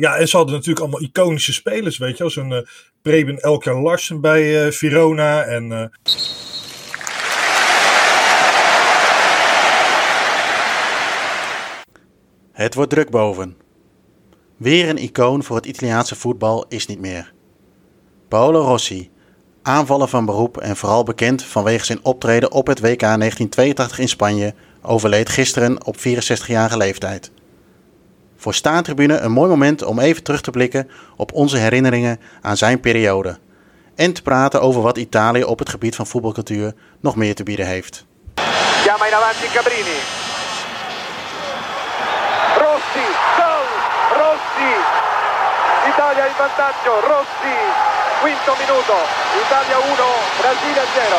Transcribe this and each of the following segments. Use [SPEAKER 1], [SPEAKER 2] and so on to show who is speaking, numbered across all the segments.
[SPEAKER 1] ja, en ze hadden natuurlijk allemaal iconische spelers, weet je wel. Zo'n uh, Preben Elker Larsen bij Verona en...
[SPEAKER 2] Het wordt druk boven. Weer een icoon voor het Italiaanse voetbal is niet meer. Paolo Rossi, aanvaller van beroep en vooral bekend vanwege zijn optreden op het WK 1982 in Spanje, overleed gisteren op 64-jarige leeftijd. Voor Staantribune een mooi moment om even terug te blikken op onze herinneringen aan zijn periode. En te praten over wat Italië op het gebied van voetbalcultuur nog meer te bieden heeft.
[SPEAKER 3] Chiama in avanti Cabrini. Rossi, goal! Rossi! Italia in vantaggio, Rossi! Quinto minuto, Italia 1, Brazilië 0.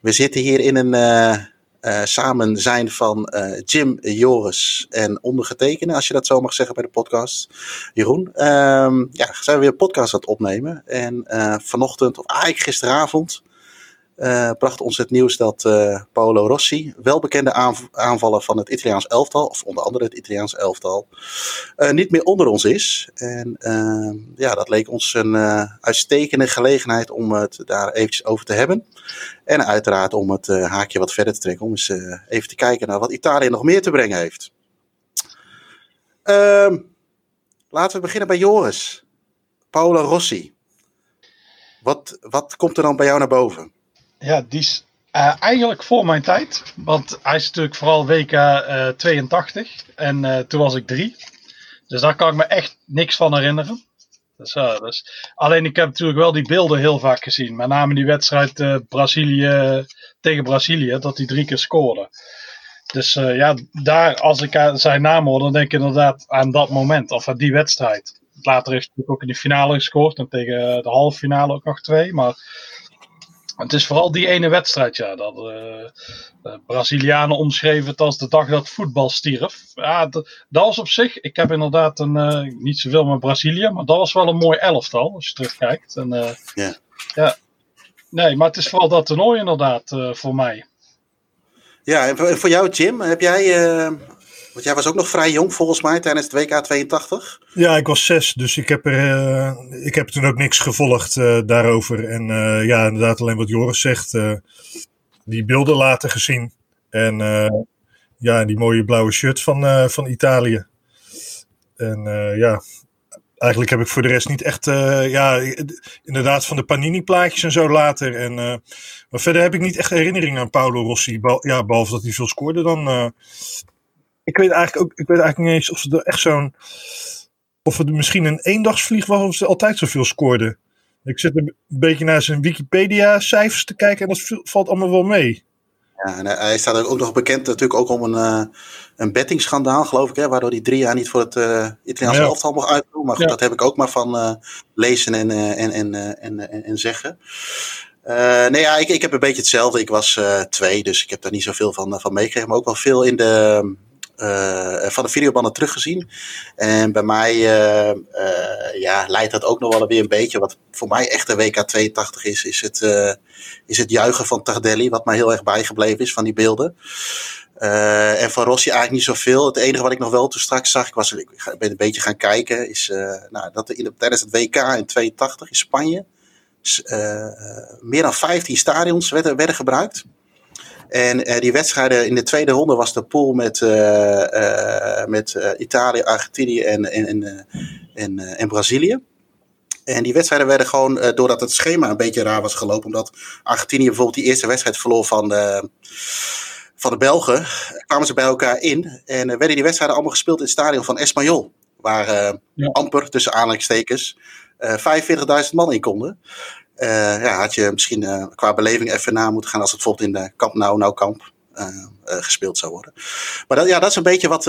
[SPEAKER 2] We zitten hier in een uh, samen zijn van uh, Jim, Joris en ondergetekende, als je dat zo mag zeggen bij de podcast. Jeroen, um, ja, zijn we weer een podcast aan het opnemen. En vanochtend, of eigenlijk gisteravond, uh, bracht ons het nieuws dat uh, Paolo Rossi, welbekende aanv aanvaller van het Italiaans elftal, of onder andere het Italiaans elftal, uh, niet meer onder ons is. En ja, dat leek ons een uitstekende gelegenheid om het daar eventjes over te hebben. En uiteraard om het haakje wat verder te trekken, om eens even te kijken naar wat Italië nog meer te brengen heeft. Ehm, laten we beginnen bij Joris. Paolo Rossi. Wat, wat komt er dan bij jou naar boven?
[SPEAKER 4] Ja, die is uh, eigenlijk voor mijn tijd. Want hij is natuurlijk vooral WK uh, 82. En uh, toen was ik drie. Dus daar kan ik me echt niks van herinneren. Dus, dus, alleen ik heb natuurlijk wel die beelden heel vaak gezien. Met name die wedstrijd Brazilië, tegen Brazilië. Dat hij drie keer scoorde. Dus ja, daar als ik zijn naam hoor, dan denk ik inderdaad aan dat moment. Of aan die wedstrijd. Later heeft hij ook in de finale gescoord. En tegen de halve finale ook nog twee. Maar het is vooral die ene wedstrijd, ja. Dat, uh, Brazilianen omschreven het als de dag dat voetbal stierf. Ja, dat, was op zich. Ik heb inderdaad een, uh, niet zoveel met Brazilië, maar dat was wel een mooi elftal als je terugkijkt. En, uh,
[SPEAKER 2] yeah.
[SPEAKER 4] ja. Nee, maar het is vooral dat toernooi inderdaad voor mij.
[SPEAKER 2] Ja, en voor jou, Jim, heb jij want jij was ook nog vrij jong volgens mij tijdens het WK 82.
[SPEAKER 1] Ja, ik was zes, dus ik heb, er, uh, ik heb toen ook niks gevolgd uh, daarover. En uh, ja, inderdaad alleen wat Joris zegt. die beelden later gezien. En ja, die mooie blauwe shirt van, van Italië. En ja, eigenlijk heb ik voor de rest niet echt... ja, inderdaad van de Panini plaatjes en zo later. En, maar verder heb ik niet echt herinneringen aan Paolo Rossi. ja, behalve dat hij veel scoorde dan ik weet eigenlijk ook, ik weet eigenlijk niet eens of ze er echt zo'n, of het misschien een eendagsvlieg was of ze altijd zoveel scoorden. Ik zit een beetje naar zijn Wikipedia-cijfers te kijken en dat valt allemaal wel mee.
[SPEAKER 2] Ja, en hij staat ook nog bekend natuurlijk ook om een, uh, een bettingschandaal, geloof ik, hè, waardoor hij drie jaar niet voor het uh, Italiaanse ja. elftal mocht uitdoen. Maar goed, ja. dat heb ik ook maar van uh, lezen en, en, en, en, en, zeggen. nee, ja, ik, ik heb een beetje hetzelfde. Ik was twee, dus ik heb daar niet zoveel van, van meegekregen. Maar ook wel veel in de, van de videobanden teruggezien. En bij mij uh, uh, ja, leidt dat ook nog wel weer een beetje. Wat voor mij echt een WK 82 is, is het, is het juichen van Tardelli. Wat mij heel erg bijgebleven is van die beelden. en van Rossi eigenlijk niet zoveel. Het enige wat ik nog wel toen straks zag, ik, was, ik ben een beetje gaan kijken, is nou, dat de, tijdens het WK in 82 in Spanje meer dan 15 stadions werden, werden gebruikt. En uh, die wedstrijden in de tweede ronde was de pool met, uh, uh, met Italië, Argentinië en, en, en, en, en Brazilië. En die wedstrijden werden gewoon, doordat het schema een beetje raar was gelopen, omdat Argentinië bijvoorbeeld die eerste wedstrijd verloor van de, van de Belgen, kwamen ze bij elkaar in. En werden die wedstrijden allemaal gespeeld in het stadion van Espanyol. Waar ja. amper, tussen aanhalingstekens, 45.000 man in konden. Uh, ja, had je misschien uh, qua beleving even na moeten gaan als het bijvoorbeeld in de Kamp Nou Nou Kamp uh, gespeeld zou worden. Maar dat, ja, dat is een beetje wat,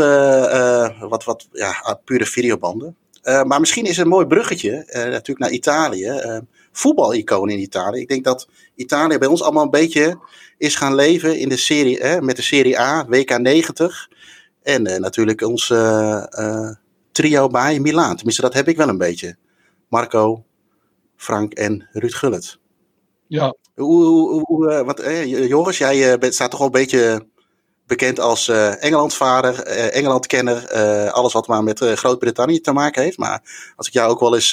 [SPEAKER 2] wat, wat ja, pure videobanden. maar misschien is een mooi bruggetje natuurlijk naar Italië. voetbalicoon in Italië. Ik denk dat Italië bij ons allemaal een beetje is gaan leven in de serie, met de Serie A, WK 90. En natuurlijk ons trio bij Milaan. Tenminste, dat heb ik wel een beetje. Marco, Frank en Ruud Gullit.
[SPEAKER 4] Ja.
[SPEAKER 2] Hoe, hoe, hoe, wat, eh, Joris, jij uh, staat toch wel een beetje bekend als uh, Engelandvader, uh, Engelandkenner, uh, alles wat maar met Groot-Brittannië te maken heeft. Maar als ik jou ook wel eens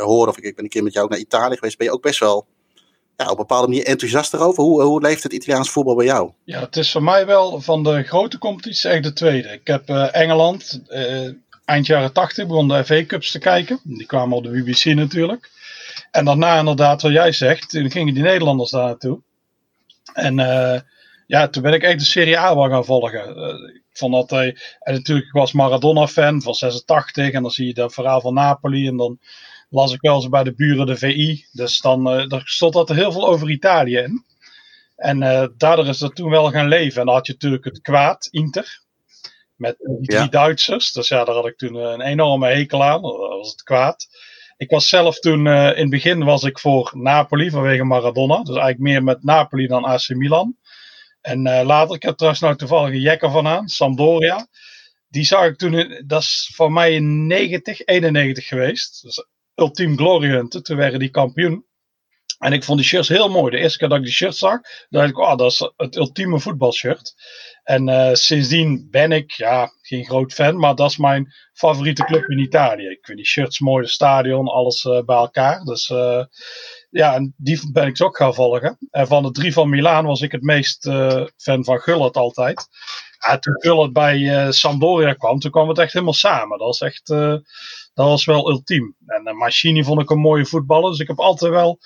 [SPEAKER 2] hoor, of ik, ik ben een keer met jou ook naar Italië geweest, ben je ook best wel ja, op een bepaalde manier enthousiast erover. Hoe, hoe leeft het Italiaans voetbal bij jou?
[SPEAKER 4] Ja, het is voor mij wel van de grote competities echt de tweede. Ik heb Engeland, eind jaren 80 begon de FA Cups te kijken. Die kwamen op de BBC natuurlijk. En daarna inderdaad, wat jij zegt, toen gingen die Nederlanders daar naartoe. En ja, toen ben ik echt de Serie A wel gaan volgen. Uh, ik vond dat hij, en natuurlijk was Maradona-fan van 86 en dan zie je dat verhaal van Napoli en dan las ik wel eens bij de buren de VI. Dus dan stond dat er heel veel over Italië in. En daardoor is dat toen wel gaan leven. En dan had je natuurlijk het kwaad, Inter. Met die drie Duitsers. Dus ja, daar had ik toen een enorme hekel aan. Dat was het kwaad. Ik was zelf toen, uh, in het begin was ik voor Napoli vanwege Maradona. Dus eigenlijk meer met Napoli dan AC Milan. En uh, later, ik heb trouwens nou toevallig een jekker van aan, Sampdoria. Die zag ik toen, in, dat is voor mij in 90, 91 geweest. Dus Ultiem Glory toen werden die kampioen. En ik vond die shirts heel mooi. De eerste keer dat ik die shirt zag, dacht ik, oh, dat is het ultieme voetbalshirt. En uh, sindsdien ben ik, ja, geen groot fan, maar dat is mijn favoriete club in Italië. Ik vind die shirts mooi, de stadion, alles uh, bij elkaar. Dus uh, ja, en die ben ik ook gaan volgen. En van de drie van Milaan was ik het meest fan van Gullit altijd. Ja, toen Gullit bij Sampdoria kwam, toen kwam het echt helemaal samen. Dat was echt, dat was wel ultiem. En Machini vond ik een mooie voetballer. Dus ik heb altijd wel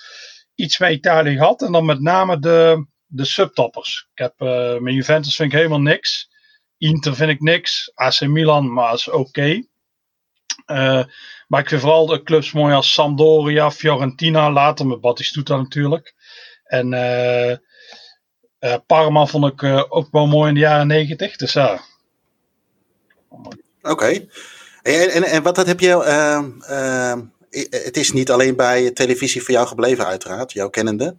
[SPEAKER 4] iets met Italië gehad. En dan met name de, de subtoppers. Ik heb, met Juventus vind ik helemaal niks. Inter vind ik niks. AC Milan, maar is oké. Okay. Maar ik vind vooral de clubs mooi als Sampdoria, Fiorentina, later met Battistuta natuurlijk. En uh, uh, Parma vond ik uh, ook wel mooi in de jaren negentig. Dus ja.
[SPEAKER 2] Oké. En, en, en, wat dat heb je. Uh, het is niet alleen bij televisie voor jou gebleven, uiteraard, jouw kennende.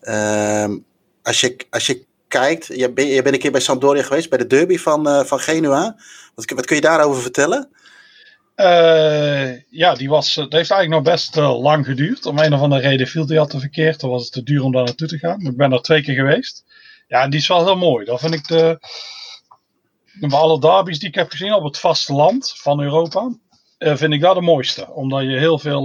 [SPEAKER 2] Ehm, als, je, als je kijkt, je, ben, je bent een keer bij Sampdoria geweest, bij de derby van, van Genua. Wat, wat kun je daarover vertellen?
[SPEAKER 4] Ja, die was, dat heeft eigenlijk nog best lang geduurd. Om een of andere reden viel die altijd verkeerd. Dan was het te duur om daar naartoe te gaan. Ik ben er twee keer geweest. Ja, en die is wel heel mooi. Dat vind ik de. Van alle derbies die ik heb gezien op het vasteland van Europa. Uh, vind ik dat de mooiste. Omdat je heel veel.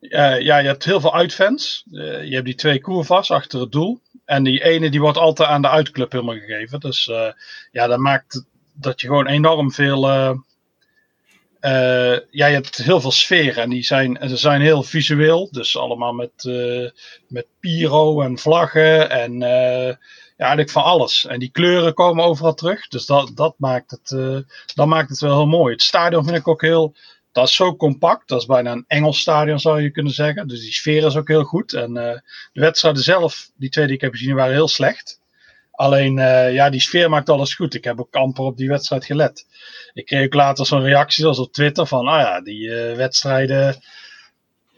[SPEAKER 4] ja, je hebt heel veel uitfans. je hebt die twee koervas achter het doel. En die ene die wordt altijd aan de uitclub helemaal gegeven. Dus ja, dat maakt dat je gewoon enorm veel ja, je hebt heel veel sferen en die zijn, ze zijn heel visueel. Dus allemaal met, met pyro en vlaggen en ja, eigenlijk van alles. En die kleuren komen overal terug. Dus dat, dat, maakt het, dat maakt het wel heel mooi. Het stadion vind ik ook heel. Dat is zo compact. Dat is bijna een Engels stadion zou je kunnen zeggen. Dus die sfeer is ook heel goed. En de wedstrijden zelf, die twee die ik heb gezien, waren heel slecht. Alleen, ja, die sfeer maakt alles goed. Ik heb ook amper op die wedstrijd gelet ik kreeg ook later zo'n reactie als op Twitter van, ah ja, die uh, wedstrijden.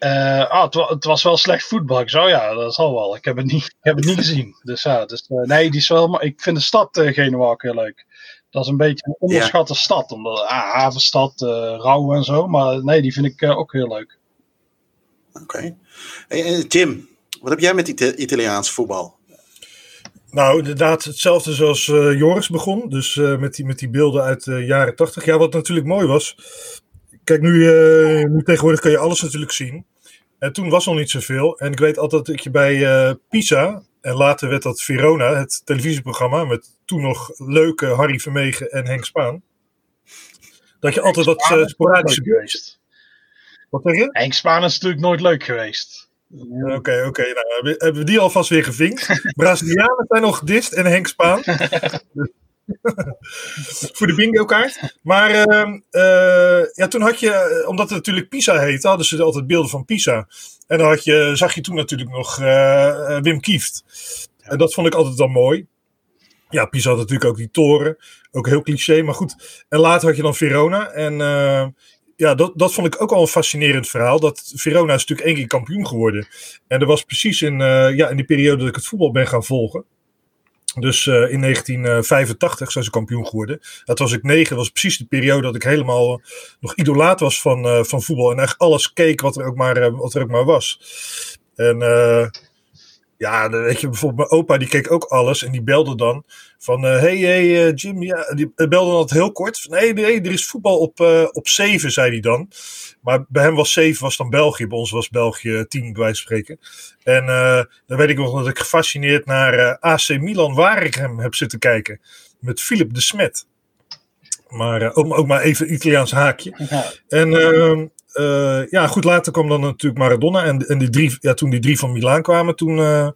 [SPEAKER 4] Uh, ah, het, het, was wel slecht voetbal. Ik zou ja, dat zal wel. Ik heb het niet, ik heb het niet gezien. Dus ja, dus, uh, nee, die is wel. Maar ik vind de stad uh, Genua ook heel leuk. Dat is een beetje een onderschatte ja. stad. Omdat, ah, havenstad, rouw en zo. Maar nee, die vind ik ook heel leuk.
[SPEAKER 2] Oké. Okay. Hey, Jim, wat heb jij met Ita Italiaans voetbal?
[SPEAKER 1] Nou, inderdaad, hetzelfde zoals uh, Joris begon. Dus uh, met, die, met die beelden uit de jaren tachtig. Ja, wat natuurlijk mooi was. Kijk, nu, uh, nu tegenwoordig kan je alles natuurlijk zien. En toen was nog niet zoveel. En ik weet altijd dat je bij Pisa. En later werd dat Verona, het televisieprogramma. Met toen nog leuke Harry Vermegen en Henk Spaan. Dat je altijd wat sporadische geweest.
[SPEAKER 4] Wat zeg je? Henk Spaan is natuurlijk nooit leuk geweest.
[SPEAKER 1] Oké, oké. Okay, nou, hebben we die alvast weer gevinkt. Brazilianen zijn nog gedist en Henk Spaan. voor de bingo kaart. Maar uh, uh, ja, toen had je, eh, omdat het natuurlijk Pisa heette, hadden ze altijd beelden van Pisa. En dan had je, zag je toen natuurlijk nog uh, Wim Kieft. En dat vond ik altijd dan mooi. Ja, Pisa had natuurlijk ook die toren. Ook heel cliché, maar goed. En later had je dan Verona. En ja, dat, dat vond ik ook al een fascinerend verhaal. Dat Verona is natuurlijk één keer kampioen geworden. En dat was precies in, ja, in die periode dat ik het voetbal ben gaan volgen. Dus uh, in 1985 zijn ze kampioen geworden. Dat was ik negen. Dat was precies de periode dat ik helemaal nog idolaat was van, uh, van voetbal. En echt alles keek wat er ook maar, wat er ook maar was. En Ja, dan weet je, bijvoorbeeld mijn opa, die keek ook alles en die belde dan van, hé, hey, hey, eh, Jim, ja, die belde dan altijd heel kort. Van, nee, nee, er is voetbal op, uh, op 7, zei hij dan. Maar bij hem was 7, was dan België, bij ons was België 10, bij wijze van spreken. En dan weet ik nog dat ik gefascineerd naar AC Milan, waar ik hem heb zitten kijken, met Philip de Smet. Maar ook, ook, maar even Italiaans haakje. Ja. En ehm, uh, ja, goed, later kwam dan natuurlijk Maradona. En, en die drie, ja, toen die drie van Milaan kwamen, toen, uh,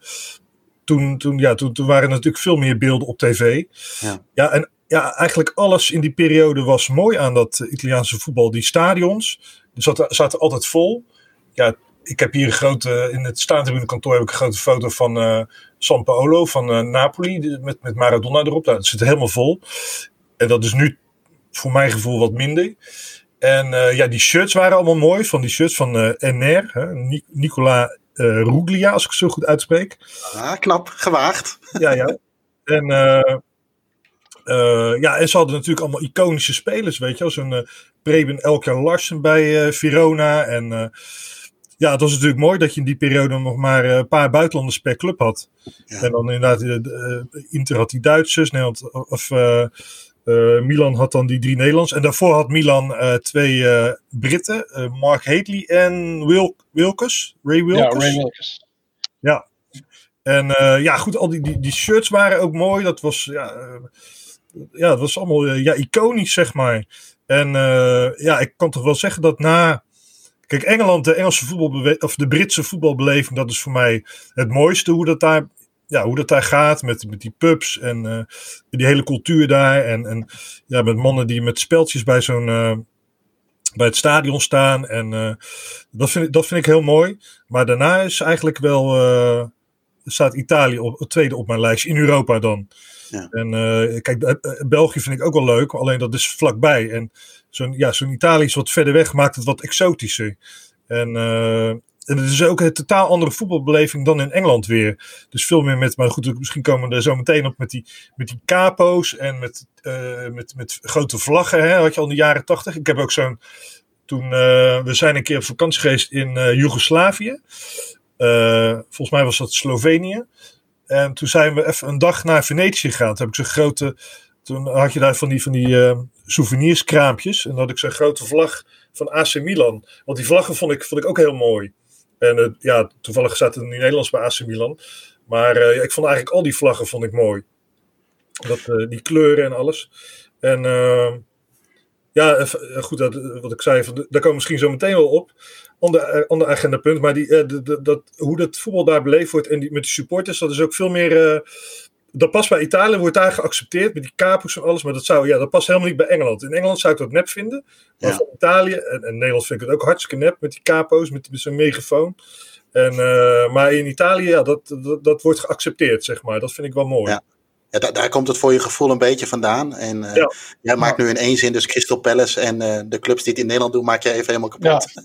[SPEAKER 1] toen, toen, ja, toen, toen waren er natuurlijk veel meer beelden op tv. Ja. ja, en ja, eigenlijk alles in die periode was mooi aan dat Italiaanse voetbal. Die stadions, zaten, zaten altijd vol. Ja, ik heb hier een grote, in het kantoor heb ik een grote foto van uh, San Paolo, van Napoli, met, met Maradona erop. Nou, dat zit helemaal vol. En dat is nu voor mijn gevoel wat minder. En uh, ja, die shirts waren allemaal mooi. Van die shirts van uh, NR. Hè, Nicola uh, Ruglia, als ik het zo goed uitspreek.
[SPEAKER 2] Ah, knap. Gewaagd.
[SPEAKER 1] Ja, ja. En, ja, en ze hadden natuurlijk allemaal iconische spelers, weet je. Als een Preben Elker Larsen bij Verona. En ja, het was natuurlijk mooi dat je in die periode nog maar een paar buitenlanders per club had. Ja. En dan inderdaad, Inter had die Duitsers, Nederland, of Milan had dan die drie Nederlands. En daarvoor had Milan uh, twee uh, Britten. Mark Hadley en Wil Wilkes. Ray Wilkes.
[SPEAKER 4] Ja, Ray Wilkes.
[SPEAKER 1] Ja. En ja, goed, al die, die, die, shirts waren ook mooi. Dat was, ja, ja, dat was allemaal ja, iconisch, zeg maar. En ja, ik kan toch wel zeggen dat na... Kijk, Engeland, de Engelse voetbal of de Britse voetbalbeleving, dat is voor mij het mooiste hoe dat daar ja, hoe dat daar gaat met, met die pubs en uh, die hele cultuur daar. En, en ja, met mannen die met speltjes bij zo'n. Uh, bij het stadion staan. En uh, dat, vind ik, dat vind ik heel mooi. Maar daarna is eigenlijk wel. staat Italië op, het tweede op mijn lijst. In Europa dan. Ja. En kijk, België vind ik ook wel leuk. Alleen dat is vlakbij. En zo'n ja, zo'n Italië is wat verder weg. Maakt het wat exotischer. En en het is ook een totaal andere voetbalbeleving dan in Engeland weer. Dus veel meer met, maar goed, misschien komen we er zo meteen op met die, met die capo's en met, uh, met, met grote vlaggen. Hè, had je al in de jaren tachtig. Ik heb ook zo'n, toen, uh, we zijn een keer op vakantie geweest in uh, Joegoslavië. volgens mij was dat Slovenië. En toen zijn we even een dag naar Venetië gegaan. Toen heb ik zo'n grote, toen had je daar van die, van die souvenirskraampjes. En dan had ik zo'n grote vlag van AC Milan. Want die vlaggen vond ik, vond ik ook heel mooi. En uh, ja, toevallig zaten het Nederlands bij AC Milan. Maar uh, ik vond eigenlijk al die vlaggen vond ik mooi. Dat, uh, die kleuren en alles. En ja, goed, dat, wat ik zei, daar komen we misschien zo meteen wel op. Ander, ander agendapunt. Maar die, dat, hoe dat voetbal daar beleefd wordt en die, met de supporters, dat is ook veel meer dat past bij Italië, wordt daar geaccepteerd met die kapers en alles. Maar dat, zou, ja, dat past helemaal niet bij Engeland. In Engeland zou ik dat nep vinden. Maar ja. Italië en, en, Nederland vind ik het ook hartstikke nep met die capo's, met, met zo'n megafoon. En, uh, maar in Italië, ja, dat, dat, dat, wordt geaccepteerd, zeg maar. Dat vind ik wel mooi.
[SPEAKER 2] Ja. Ja, daar, daar, komt het voor je gevoel een beetje vandaan. En uh, ja. jij maakt nu in één zin dus Crystal Palace en uh, de clubs die het in Nederland doen, maak je even helemaal kapot. Ja,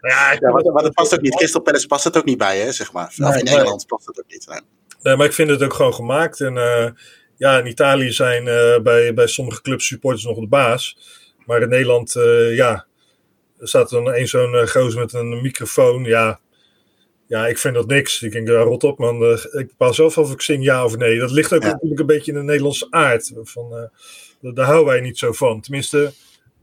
[SPEAKER 2] ja, ja maar, maar, dat past ook niet. Crystal Palace past het ook niet bij, hè, zeg maar. Nee, of in nee. Engeland past het ook niet. Nee.
[SPEAKER 1] Nee, maar ik vind het ook gewoon gemaakt. En uh, ja, in Italië zijn uh, bij, bij sommige clubs supporters nog de baas. Maar in Nederland, uh, ja, er staat dan een zo'n gozer met een microfoon. Ja, ja, ik vind dat niks. Ik denk, ja, rot op man. ik bepaal zelf of ik zing ja of nee. Dat ligt ook ja. natuurlijk een beetje in de Nederlandse aard. Van, daar houden wij niet zo van. Tenminste,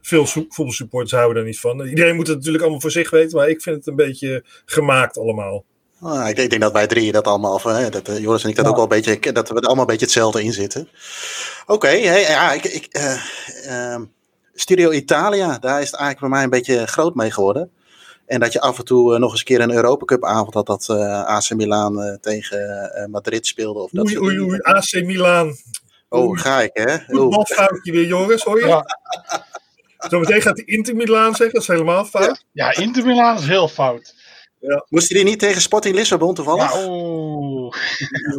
[SPEAKER 1] veel voetbalsupporters houden daar niet van. Iedereen moet het natuurlijk allemaal voor zich weten. Maar ik vind het een beetje gemaakt allemaal.
[SPEAKER 2] Ah, ik, denk, ik, denk, dat wij drie dat allemaal, of, hè, dat uh, Joris en ik dat ja. ook wel een beetje, dat we er allemaal een beetje hetzelfde in zitten. Oké, okay, hey, ja, ik, ik, uh, uh, Studio Italia, daar is het eigenlijk bij mij een beetje groot mee geworden. En dat je af en toe nog eens een keer een Europa Cup avond had dat AC Milan tegen Madrid speelde. Of dat
[SPEAKER 1] oei, oei, oei, AC Milan.
[SPEAKER 2] Oh, ga ik hè.
[SPEAKER 1] Voetbalfoutje weer Joris, hoor je? Ja. Zometeen gaat hij Inter Milan zeggen, dat is helemaal fout.
[SPEAKER 4] Ja, Inter Milan is heel fout.
[SPEAKER 2] Ja. Moest hij die niet tegen Sporting Lissabon toevallig?
[SPEAKER 4] Ja, oh.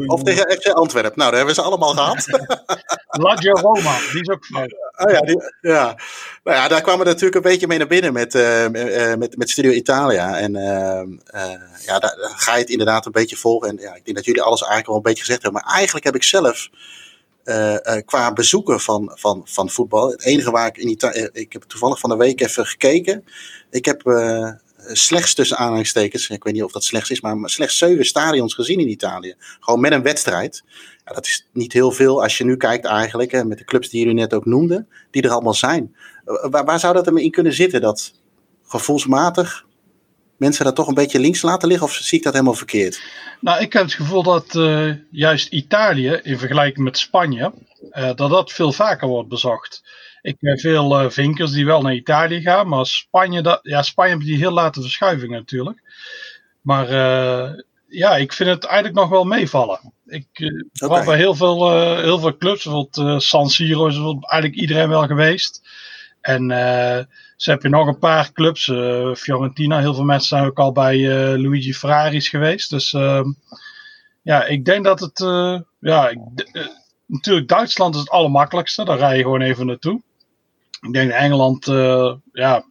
[SPEAKER 2] Of tegen FC Antwerpen? Nou, daar hebben ze allemaal gehad.
[SPEAKER 4] Lazio Roma, die is ook.
[SPEAKER 2] Oh ja, die, ja. Nou ja, daar kwamen we natuurlijk een beetje mee naar binnen met, uh, met, met Studio Italia. En uh, ja, daar, daar, ga je het inderdaad een beetje volgen. En ja, ik denk dat jullie alles eigenlijk wel een beetje gezegd hebben. Maar eigenlijk heb ik zelf qua bezoeken van, van, van voetbal. Het enige waar ik in Italië. Ik heb toevallig van de week even gekeken. Ik heb slechts tussen aanhalingstekens, ik weet niet of dat slechts is, maar slechts zeven stadions gezien in Italië. Gewoon met een wedstrijd. Ja, dat is niet heel veel als je nu kijkt eigenlijk, hè, met de clubs die jullie net ook noemden, die er allemaal zijn. Waar, waar zou dat hem in kunnen zitten? Dat gevoelsmatig mensen dat toch een beetje links laten liggen? Of zie ik dat helemaal verkeerd?
[SPEAKER 4] Nou, ik heb het gevoel dat uh, juist Italië, in vergelijking met Spanje, dat dat veel vaker wordt bezocht. Ik heb veel uh, vinkers die wel naar Italië gaan, maar Spanje, dat, ja, Spanje heeft die heel late verschuiving natuurlijk. Maar ja, ik vind het eigenlijk nog wel meevallen. Ik uh, okay. bij heel veel, heel veel clubs, bijvoorbeeld San Siro is eigenlijk iedereen wel geweest. En ze heb je nog een paar clubs. Fiorentina, heel veel mensen zijn ook al bij Luigi Ferraris geweest. Dus uh, ja, ik denk dat het. Ja, ik, natuurlijk, Duitsland is het allermakkelijkste. Daar rij je gewoon even naartoe. Ik denk Engeland. ja,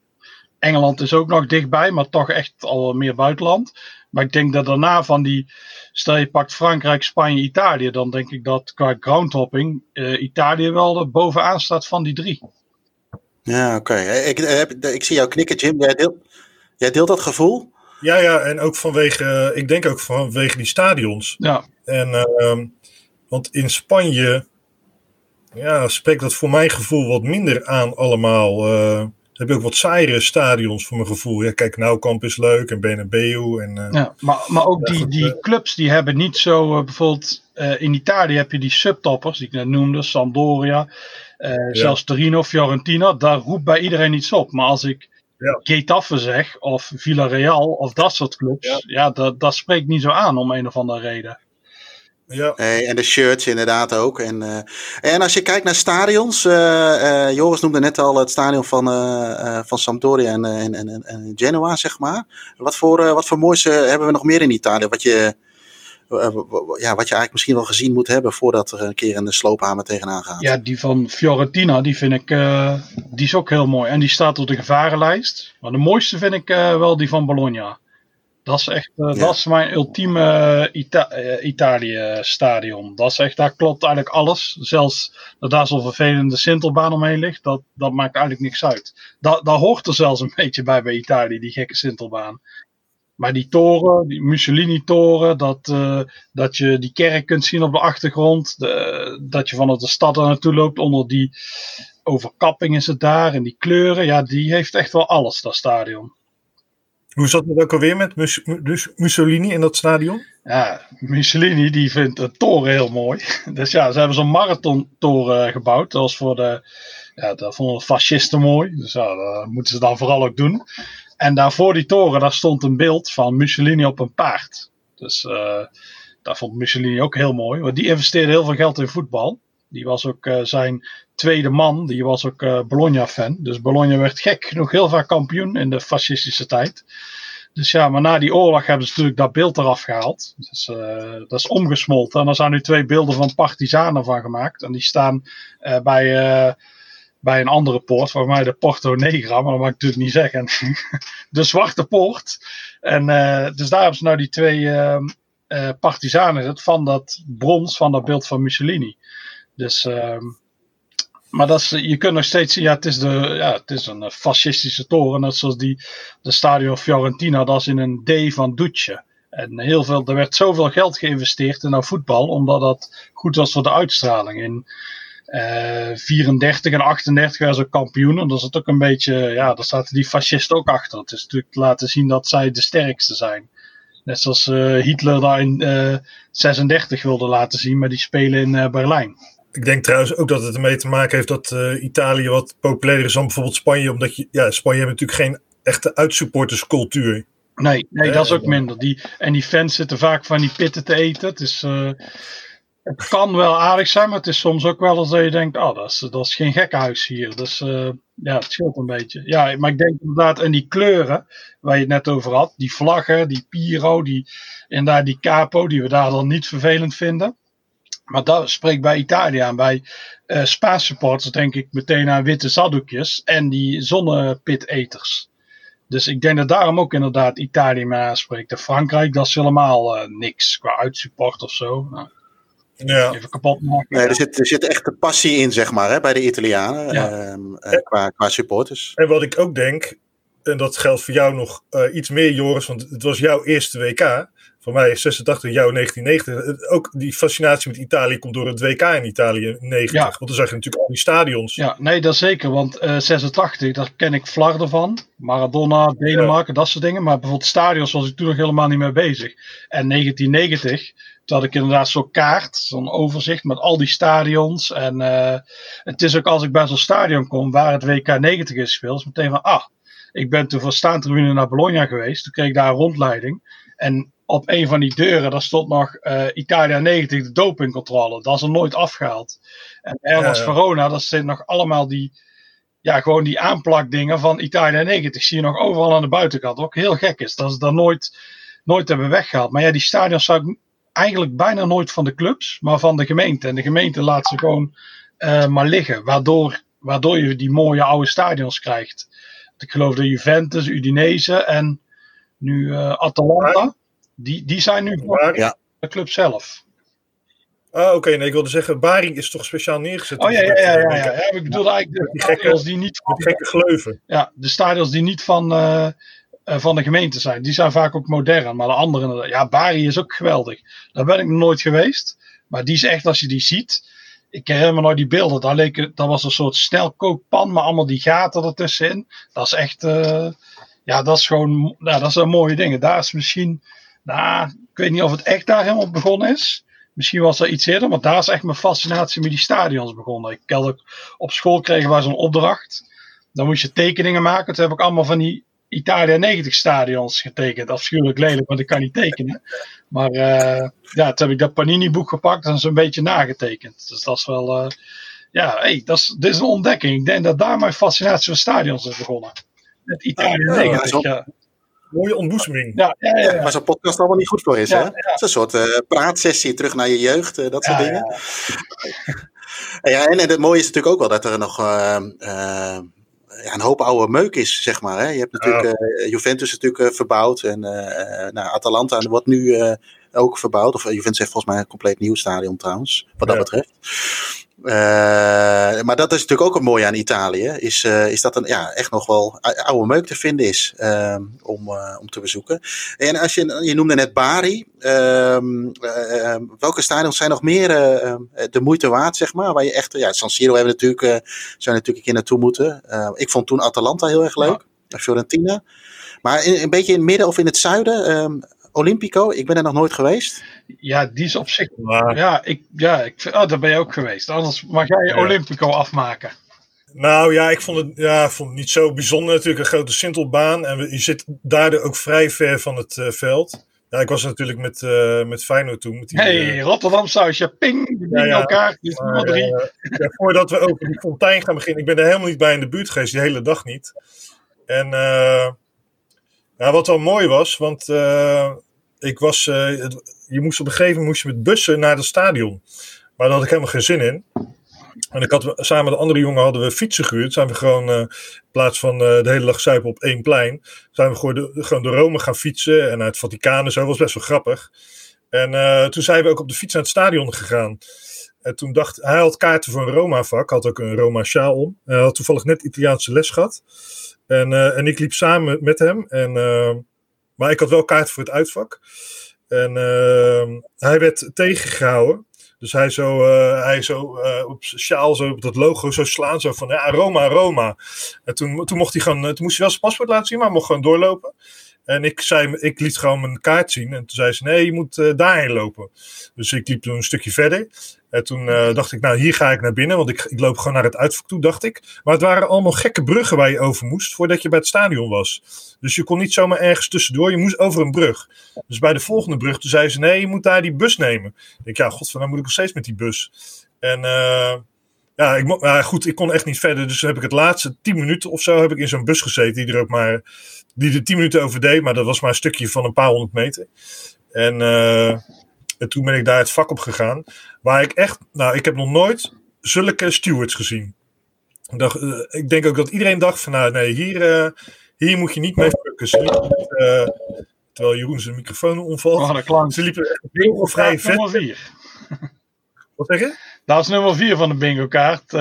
[SPEAKER 4] Engeland is ook nog dichtbij, maar toch echt al meer buitenland. Maar ik denk dat daarna van die. Stel je pakt Frankrijk, Spanje, Italië. Dan denk ik dat qua groundhopping Italië wel er bovenaan staat van die drie.
[SPEAKER 2] Ja, oké. Ik, ik, zie jou knikken, Jim. Jij deelt, jij deelt dat gevoel?
[SPEAKER 1] Ja, ja, en ook vanwege, ik denk ook vanwege die stadions.
[SPEAKER 4] Ja.
[SPEAKER 1] En, uh, want in Spanje, ja, spreekt dat voor mijn gevoel wat minder aan allemaal. Uh, heb je ook wat saaiere stadions voor mijn gevoel. Ja, kijk, Nauwkamp is leuk en Bernabeu. En, uh,
[SPEAKER 4] ja, maar, maar ook die, die clubs die hebben niet zo, bijvoorbeeld in Italië heb je die subtoppers, die ik net noemde, Sampdoria. Ja. Zelfs Torino, Fiorentina, daar roept bij iedereen iets op. Maar als ik ja. Getafe zeg, of Villarreal, of dat soort clubs, ja, ja dat, dat spreekt niet zo aan om een of andere reden.
[SPEAKER 2] Ja. Hey, en de shirts inderdaad ook. En, uh, en als je kijkt naar stadions, uh, Joris noemde net al het stadion van, van Sampdoria en, en, en, en, Genoa, zeg maar. Wat voor, wat voor moois hebben we nog meer in Italië? Wat je, eh, ja, wat je eigenlijk misschien wel gezien moet hebben voordat er een keer een sloophamer tegenaan gaat.
[SPEAKER 4] Ja, die van Fiorentina, die vind ik, die is ook heel mooi. En die staat op de gevarenlijst. Maar de mooiste vind ik wel die van Bologna. Dat is echt, uh, ja. dat is mijn ultieme Ita Italië stadion. Dat is echt, daar klopt eigenlijk alles. Zelfs dat daar zo'n vervelende Sintelbaan omheen ligt, dat, dat maakt eigenlijk niks uit. Dat, daar hoort er zelfs een beetje bij bij Italië, die gekke Sintelbaan. Maar die toren, die Mussolini-toren, dat, uh, dat je die kerk kunt zien op de achtergrond. De, dat je vanuit de stad er naartoe loopt onder die overkapping is het daar. En die kleuren, ja, die heeft echt wel alles, dat stadion.
[SPEAKER 1] Hoe zat het ook alweer met dus Mussolini in dat stadion?
[SPEAKER 4] Ja, Mussolini die vindt de toren heel mooi. Dus ja, ze hebben zo'n marathontoren gebouwd. Dat was voor de, ja, dat vonden de fascisten mooi. Dus ja, dat moeten ze dan vooral ook doen. En daar voor die toren, daar stond een beeld van Mussolini op een paard. Dus uh, daar vond Mussolini ook heel mooi. Want die investeerde heel veel geld in voetbal. Die was ook uh, zijn tweede man. Die was ook uh, Bologna-fan. Dus Bologna werd gek genoeg heel vaak kampioen in de fascistische tijd. Dus ja, maar na die oorlog hebben ze natuurlijk dat beeld eraf gehaald. Dus, dat is omgesmolten. En er zijn nu twee beelden van partizanen van gemaakt. En die staan bij bij een andere poort, voor mij de Porto Negra, maar dat mag ik natuurlijk niet zeggen. de Zwarte Poort. En dus daar hebben ze nou die twee uh, partizanen van dat brons, van dat beeld van Mussolini. Dus, ehm, maar dat is, je kunt nog steeds zien, ja, het is, de, ja, het is een fascistische toren, net zoals die, de Stadio Fiorentina, dat is in een D van Duce. En heel veel, er werd zoveel geld geïnvesteerd in nou voetbal, omdat dat goed was voor de uitstraling. In, uh, eh, 34 en 38 waren ze kampioen. En dat is het ook een beetje, ja, daar zaten die fascisten ook achter. Het is natuurlijk laten zien dat zij de sterkste zijn. Net zoals uh, Hitler daar in uh, eh, 36 wilde laten zien, maar die spelen in Berlijn.
[SPEAKER 1] Ik denk trouwens ook dat het ermee te maken heeft dat Italië wat populairder is dan bijvoorbeeld Spanje. Omdat je, ja, Spanje heeft natuurlijk geen echte uitsupporterscultuur.
[SPEAKER 4] Nee, nee, dat is ook minder. Die, en die fans zitten vaak van die pitten te eten. Het is, het kan wel aardig zijn, maar het is soms ook wel eens dat je denkt, oh, dat is, dat is geen gekhuis hier. Dus uh, ja, het scheelt een beetje. Ja, maar ik denk inderdaad, en die kleuren waar je het net over had, die vlaggen, die Piro, die, daar die Capo, die we daar dan niet vervelend vinden. Maar dat spreekt bij Italië aan. Bij uh, Spaanse supporters denk ik meteen aan witte zaddoekjes en die zonnepiteters. Dus ik denk dat daarom ook inderdaad Italië me aanspreekt. En Frankrijk, dat is helemaal uh, niks qua uitsupport of zo. Nou,
[SPEAKER 1] ja.
[SPEAKER 4] even kapot maken.
[SPEAKER 2] Nee, er, zit, er zit echt de passie in, zeg maar, hè, bij de Italianen. Ja. Ehm, eh, qua, qua supporters.
[SPEAKER 1] En wat ik ook denk, en dat geldt voor jou nog uh, iets meer, Joris, want het was jouw eerste WK. Voor mij 86, jou 1990. Ook die fascinatie met Italië komt door het WK in Italië 90. Ja. Want dan zag je natuurlijk al die stadions.
[SPEAKER 4] Ja, nee, dat zeker. Want uh, 86, daar ken ik Vlaarden van. Maradona, Denemarken, dat soort dingen. Maar bijvoorbeeld stadions was ik toen nog helemaal niet mee bezig. En 1990, toen had ik inderdaad zo'n kaart, zo'n overzicht met al die stadions. En uh, het is ook als ik bij zo'n stadion kom waar het WK 90 is gespeeld, is meteen van, ah, ik ben toen van staantribune naar Bologna geweest. Toen kreeg ik daar een rondleiding. En op een van die deuren, daar stond nog uh, Italia 90, de dopingcontrole. Dat is er nooit afgehaald. En ja, Verona, dat zijn nog allemaal die, ja, gewoon die aanplakdingen van Italia 90. Zie je nog overal aan de buitenkant. Ook heel gek is, dat ze dat nooit, nooit hebben weggehaald. Maar ja, die stadions zou ik eigenlijk bijna nooit van de clubs, maar van de gemeente. En de gemeente laat ze gewoon uh, maar liggen, waardoor, waardoor je die mooie oude stadions krijgt. Ik geloof de Juventus, Udinese en nu uh, Atalanta. Die, die zijn nu voor ja. de club zelf.
[SPEAKER 1] Ah, oké. Nee, ik wilde zeggen, Bari is toch speciaal neergezet?
[SPEAKER 4] Oh ja, ja, ja. ja, ja. ik bedoel eigenlijk de stadions die niet...
[SPEAKER 1] Van, gekke gleuven.
[SPEAKER 4] Ja, de stadions die niet van, uh, van de gemeente zijn. Die zijn vaak ook modern. Maar de andere... Ja, Bari is ook geweldig. Daar ben ik nog nooit geweest. Maar die is echt, als je die ziet... Ik herinner me nooit die beelden. Daar leek, dat was een soort snelkookpan, maar allemaal die gaten ertussenin. Dat is echt... Uh, ja, dat is gewoon... Ja, dat zijn mooie dingen. Daar is misschien nou, ik weet niet of het echt daar helemaal begonnen is. Misschien was er iets eerder, maar daar is echt mijn fascinatie met die stadions begonnen. Ik had op school kregen wij zo'n opdracht. Dan moest je tekeningen maken. Toen heb ik allemaal van die Italia 90 stadions getekend. Afschuwelijk lelijk, want ik kan niet tekenen. Maar uh, ja, toen heb ik dat Panini boek gepakt en zo'n beetje nagetekend. Dus dat is wel, uh, ja, hey, dat is, dit is een ontdekking. Ik denk dat daar mijn fascinatie voor stadions is begonnen. Met Italia 90, ja.
[SPEAKER 1] Mooie ontboezeming.
[SPEAKER 2] Ja, ja, ja, ja. Waar zo'n podcast allemaal niet goed voor is. hè? Het is een soort uh, praatsessie terug naar je jeugd, uh, dat soort dingen. Ja. en, en het mooie is natuurlijk ook wel dat er nog uh, ja, een hoop oude meuk is, zeg maar. Hè? Je hebt natuurlijk Juventus natuurlijk verbouwd en nou, Atalanta wordt nu ook verbouwd. Of Juventus heeft volgens mij een compleet nieuw stadion trouwens, wat dat betreft. Uh, maar dat is natuurlijk ook een mooie aan Italië. Is, uh, is dat een ja, echt nog wel oude meuk te vinden is uh, om, om te bezoeken. En als je, je noemde net Bari. Ehm, welke stadions zijn nog meer de moeite waard, zeg maar? Waar je echt, ja, San Siro hebben natuurlijk, zijn natuurlijk een keer naartoe moeten. ik vond toen Atalanta heel erg leuk. Ja. Fiorentina. Maar in, een beetje in het midden of in het zuiden. Ehm, Olympico, ik ben er nog nooit geweest.
[SPEAKER 4] Ja, die is op zich. Ja, ik, ja ik, oh, daar ben je ook geweest. Anders mag jij ja. Olympico afmaken.
[SPEAKER 1] Nou ja, ik vond het, ja, vond het niet zo bijzonder. Natuurlijk een grote sintelbaan. En je zit daardoor ook vrij ver van het uh, veld. Ja, ik was natuurlijk met, uh, met Feyenoord toen. Met
[SPEAKER 4] die, hey, uh, Rotterdam sausje, ping, die ja, ja, elkaar. Maar, drie.
[SPEAKER 1] ja, voordat we over die fontein gaan beginnen. Ik ben er helemaal niet bij in de buurt geweest, die hele dag niet. En ja, wat wel mooi was, want ik was, uh, je moest op een gegeven moment moest je met bussen naar het stadion. Maar daar had ik helemaal geen zin in. En ik had, samen met de andere jongen hadden we fietsen gehuurd. Zijn we gewoon, uh, in plaats van uh, de hele dag zuipen op één plein, zijn we gewoon de, de Rome gaan fietsen. En naar het Vaticaan en zo. Was best wel grappig. En toen zijn we ook op de fiets naar het stadion gegaan. En toen dacht hij had kaarten voor een Roma-vak, had ook een Roma-sjaal om. Hij had toevallig net Italiaanse les gehad. En, en ik liep samen met hem. En maar ik had wel kaart voor het uitvak. En uh, hij werd tegengehouden. Dus hij zo, uh, hij zo uh, op sjaal, zo op dat logo zo slaan, zo van ja, Roma, Roma. En toen, toen mocht hij gewoon, toen moest hij wel zijn paspoort laten zien, maar mocht gewoon doorlopen. En ik, zei, ik liet gewoon mijn kaart zien. En toen zei ze: Nee, je moet daarheen lopen. Dus ik liep toen een stukje verder. En toen uh, dacht ik: Nou, hier ga ik naar binnen. Want ik, ik loop gewoon naar het uitvak toe, dacht ik. Maar het waren allemaal gekke bruggen waar je over moest. voordat je bij het stadion was. Dus je kon niet zomaar ergens tussendoor. Je moest over een brug. Dus bij de volgende brug toen zei ze: Nee, je moet daar die bus nemen. Ik denk: Ja, god, dan moet ik nog steeds met die bus. En. Uh, ja, ik, uh, goed, ik kon echt niet verder. Dus heb ik het laatste tien minuten of zo heb ik in zo'n bus gezeten. Die er ook maar die er tien minuten over deed, maar dat was maar een stukje van een paar honderd meter. En, uh, en toen ben ik daar het vak op gegaan. Waar ik echt, nou, ik heb nog nooit zulke stewards gezien. Ik, dacht, uh, ik denk ook dat iedereen dacht van, nou, nee, hier, uh, hier moet je niet mee focussen. Uh, terwijl Jeroen zijn microfoon omvalt.
[SPEAKER 4] Oh,
[SPEAKER 1] Ze liepen echt heel vrij vet.
[SPEAKER 4] Nummer vier.
[SPEAKER 1] Wat zeg je?
[SPEAKER 4] Dat is nummer vier van de bingo kaart.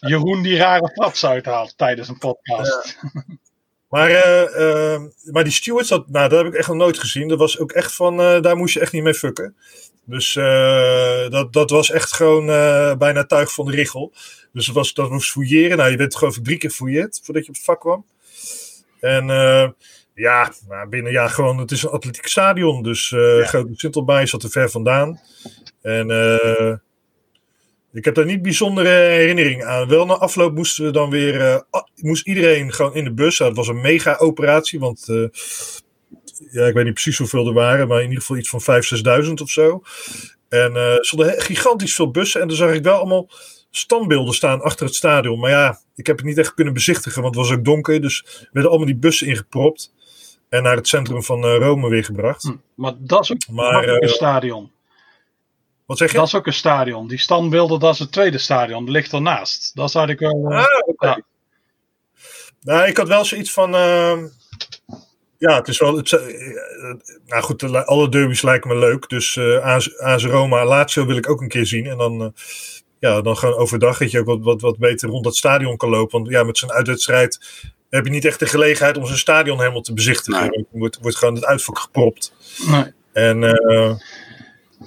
[SPEAKER 4] Jeroen die rare fraps uithaalt tijdens een podcast.
[SPEAKER 1] Maar, maar die stewards, dat, nou, dat heb ik echt nog nooit gezien. Dat was ook echt van, daar moest je echt niet mee fucken. Dus dat, dat was echt gewoon bijna tuig van de richel. Dus dat was, dat was fouilleren. Nou, je bent gewoon drie keer fouilleerd voordat je op het vak kwam. En ja, nou, binnen ja, gewoon, het is een atletiek stadion. Dus uh, ja. Grote Sintelbaai zat er ver vandaan. En ik heb daar niet bijzondere herinnering aan. Wel na afloop moesten we dan weer, moest iedereen gewoon in de bus. Dat was een mega operatie, want ja, ik weet niet precies hoeveel er waren, maar in ieder geval iets van 5.000, 6.000 of zo. En er stonden gigantisch veel bussen en dan zag ik wel allemaal standbeelden staan achter het stadion. Maar ja, ik heb het niet echt kunnen bezichtigen, want het was ook donker. Dus werden allemaal die bussen ingepropt en naar het centrum van uh, Rome weer gebracht. Hm,
[SPEAKER 4] maar dat is ook, maar, een stadion.
[SPEAKER 1] Wat zeg je?
[SPEAKER 4] Dat is ook een stadion. Die standbeelden, dat is het tweede stadion. Dat ligt ernaast. Dat is eigenlijk wel... Uh, ah, okay. ja.
[SPEAKER 1] Nou, ik had wel zoiets van... Uh, ja, het is wel... Het, nou goed, alle derbies lijken me leuk. Dus AS Roma, Lazio wil ik ook een keer zien. En dan ja, dan gewoon overdag dat je ook wat, wat, wat beter rond dat stadion kan lopen. Want ja, met zo'n uitwedstrijd heb je niet echt de gelegenheid om zijn stadion helemaal te bezichtigen. Nee. wordt, wordt gewoon het uitvak gepropt.
[SPEAKER 4] Nee.
[SPEAKER 1] En uh,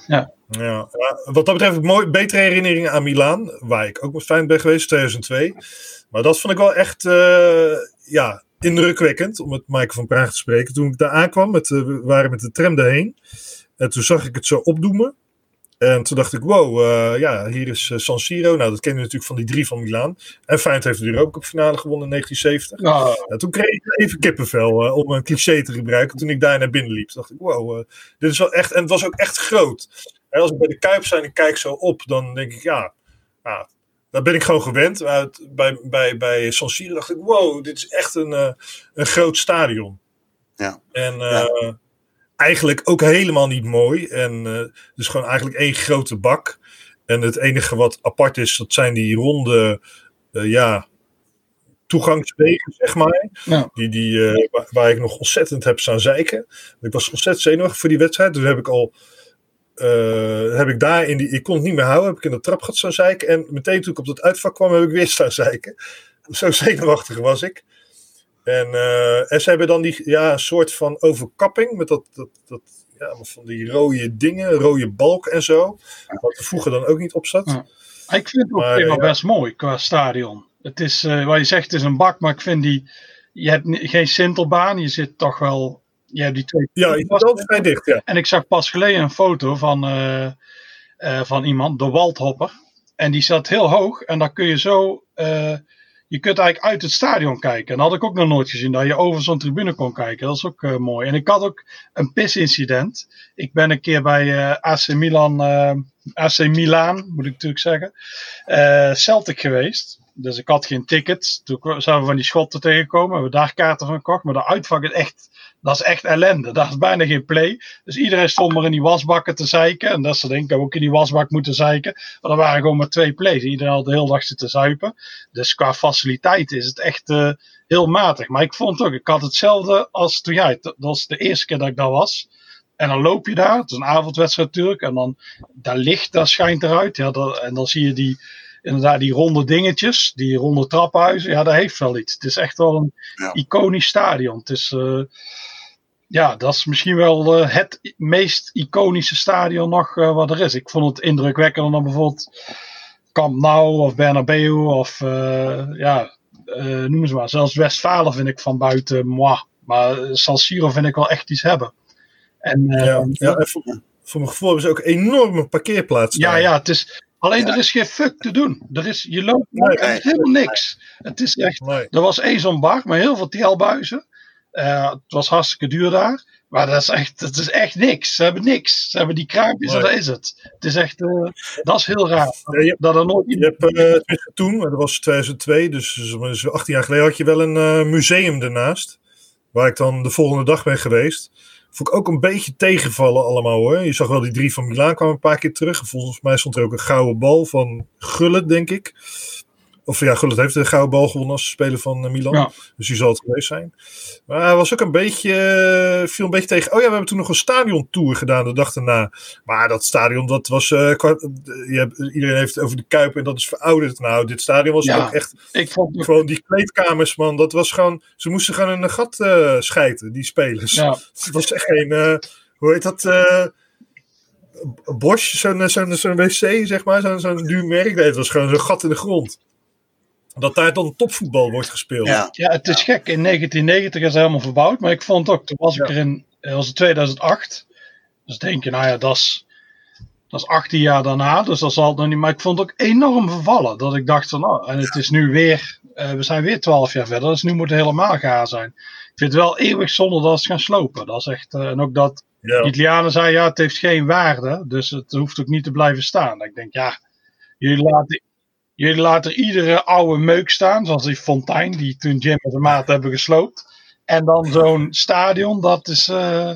[SPEAKER 1] ja. Ja, wat dat betreft, mooi, betere herinneringen aan Milaan, waar ik ook met fijn ben geweest, 2002. Maar dat vond ik wel echt uh, ja, indrukwekkend, om met Mike van Praag te spreken. Toen ik daar aankwam, met, uh, we waren met de tram erheen. En toen zag ik het zo opdoemen. En toen dacht ik, wow, uh, ja, hier is uh, San Siro. Nou, dat ken je natuurlijk van die drie van Milaan. En Feyenoord heeft de Europa Cup finale gewonnen in 1970.
[SPEAKER 4] Oh.
[SPEAKER 1] Ja, toen kreeg ik even kippenvel, uh, om een cliché te gebruiken. Toen ik daar naar binnen liep, dacht ik, wow, dit is wel echt... En het was ook echt groot. En als ik bij de Kuip zijn en kijk zo op, dan denk ik, ja, ja daar ben ik gewoon gewend. Uit, bij, bij, bij San Siro dacht ik, wow, dit is echt een, een groot stadion.
[SPEAKER 2] Ja.
[SPEAKER 1] En... Ja eigenlijk ook helemaal niet mooi. En uh, dus gewoon eigenlijk één grote bak. En het enige wat apart is, dat zijn die ronde, uh, ja, toegangswegen, zeg maar.
[SPEAKER 4] Ja.
[SPEAKER 1] Die, die, uh, waar, waar, ik nog ontzettend heb staan zeiken. Ik was ontzettend zenuwachtig voor die wedstrijd. Dus heb ik al, heb ik daar in die, ik kon het niet meer houden, heb ik in de trap gehad staan zeiken. En meteen toen ik op dat uitvak kwam, heb ik weer staan zeiken. Zo zenuwachtig was ik. En, uh, en ze hebben dan die ja, soort van overkapping met dat, dat, dat ja, van die rode dingen, rode balk en zo. Wat er vroeger dan ook niet op zat.
[SPEAKER 4] Ja. Ik vind het ook maar, ja. best mooi qua stadion. Het is, uh, wat je zegt, het is een bak, maar ik vind die. Je hebt geen sintelbaan, je zit toch wel. Je hebt die twee.
[SPEAKER 1] Ja, je vrij dicht, ja.
[SPEAKER 4] En ik zag pas geleden een foto van, uh, uh, van iemand, de Waldhopper. En die zat heel hoog en dan kun je zo je kunt eigenlijk uit het stadion kijken. En dat had ik ook nog nooit gezien, dat je over zo'n tribune kon kijken. Dat is ook uh, mooi. En ik had ook een pisincident. Ik ben een keer bij uh, AC Milan, uh, AC Milan, moet ik natuurlijk zeggen, Celtic geweest. Dus ik had geen ticket. Toen zijn we van die schotten tegengekomen. Hebben we daar kaarten van gekocht. Maar de uitvak is echt dat is echt ellende. Daar is bijna geen play. Dus iedereen stond maar in die wasbakken te zeiken. En dat ze denken, ook in die wasbak moeten zeiken. Maar er waren gewoon maar twee plays. Iedereen had de hele dag zitten zuipen. Dus qua faciliteiten is het echt uh, heel matig. Maar ik vond ook, ik had hetzelfde als toen jij. Dat was de eerste keer dat ik daar was. En dan loop je daar. Het is een avondwedstrijd natuurlijk. En dan, daar licht, dat schijnt eruit. Ja, en dan zie je die inderdaad die ronde dingetjes, die ronde trappenhuizen, ja, dat heeft wel iets. Het is echt wel een ja. iconisch stadion. Het is, uh, ja, dat is misschien wel uh, het meest iconische stadion nog uh, wat er is. Ik vond het indrukwekkender dan bijvoorbeeld Camp Nou of Bernabeu of ja, noem ze maar. Zelfs Westfalen vind ik van buiten moi. Maar San Siro vind ik wel echt iets hebben. En,
[SPEAKER 1] ja, ja, voor, voor mijn gevoel hebben ze ook enorme parkeerplaatsen.
[SPEAKER 4] Ja, ja, het is, Alleen ja. er is geen fuck te doen. Er is, je loopt nee, is helemaal niks. Het is echt,
[SPEAKER 1] nee.
[SPEAKER 4] Er was één zo'n bar met heel veel TL-buizen. Uh, het was hartstikke duur daar. Maar dat is echt, dat is echt niks. Ze hebben niks. Ze hebben die kraampjes nee. en dat is het. Het is echt, uh, dat is heel raar.
[SPEAKER 1] Je,
[SPEAKER 4] dat er nooit...
[SPEAKER 1] je hebt uh, toen, dat was 2002, dus, dus 18 jaar geleden had je wel een museum ernaast. Waar ik dan de volgende dag ben geweest. Vond ik ook een beetje tegenvallen allemaal hoor. Je zag wel die drie van Milaan kwamen een paar keer terug. Volgens mij stond er ook een gouden bal van Gullit, denk ik. Of ja, Gullit heeft de gouden bal gewonnen als speler van eh, Milan.
[SPEAKER 4] Ja.
[SPEAKER 1] Dus die zal het geweest zijn. Maar hij was ook een beetje, eh, viel een beetje tegen. Oh ja, we hebben toen nog een stadiontour gedaan de dag daarna. Maar dat stadion, dat was, eh, je hebt, iedereen heeft het over de Kuip en dat is verouderd. Nou, dit stadion was
[SPEAKER 4] Ja.
[SPEAKER 1] ook echt,
[SPEAKER 4] Ik vond
[SPEAKER 1] gewoon die kleedkamers man, dat was gewoon, ze moesten gewoon in een gat eh schijten, die spelers.
[SPEAKER 4] ja.
[SPEAKER 1] Het was echt geen, eh, hoe heet dat, Bosch, zo'n zo'n wc, zeg maar, zo'n zo'n duur merk. Nee, het was gewoon zo'n gat in de grond. Dat daar dan topvoetbal wordt gespeeld.
[SPEAKER 2] Ja.
[SPEAKER 4] Ja, het is gek. In 1990 is het helemaal verbouwd. Maar ik vond ook, toen was ik
[SPEAKER 1] Ja.
[SPEAKER 4] er in, dat was in 2008. Dus denk je, nou ja, dat is, dat is 18 jaar daarna. Dus dat zal het nog niet. Maar ik vond het ook enorm vervallen. Dat ik dacht van, oh, en het is nu weer, eh, we zijn weer 12 jaar verder. Dus nu moet het helemaal gaar zijn. Ik vind het wel eeuwig zonde dat ze gaan slopen. Dat is echt, eh, en ook dat
[SPEAKER 1] Ja.
[SPEAKER 4] de Italianen zeiden, ja, het heeft geen waarde. Dus het hoeft ook niet te blijven staan. Ik denk, ja, jullie laten, jullie laten iedere oude meuk staan. Zoals die fontein, die toen Jim en zijn maat hebben gesloopt. En dan zo'n stadion, dat is... eh,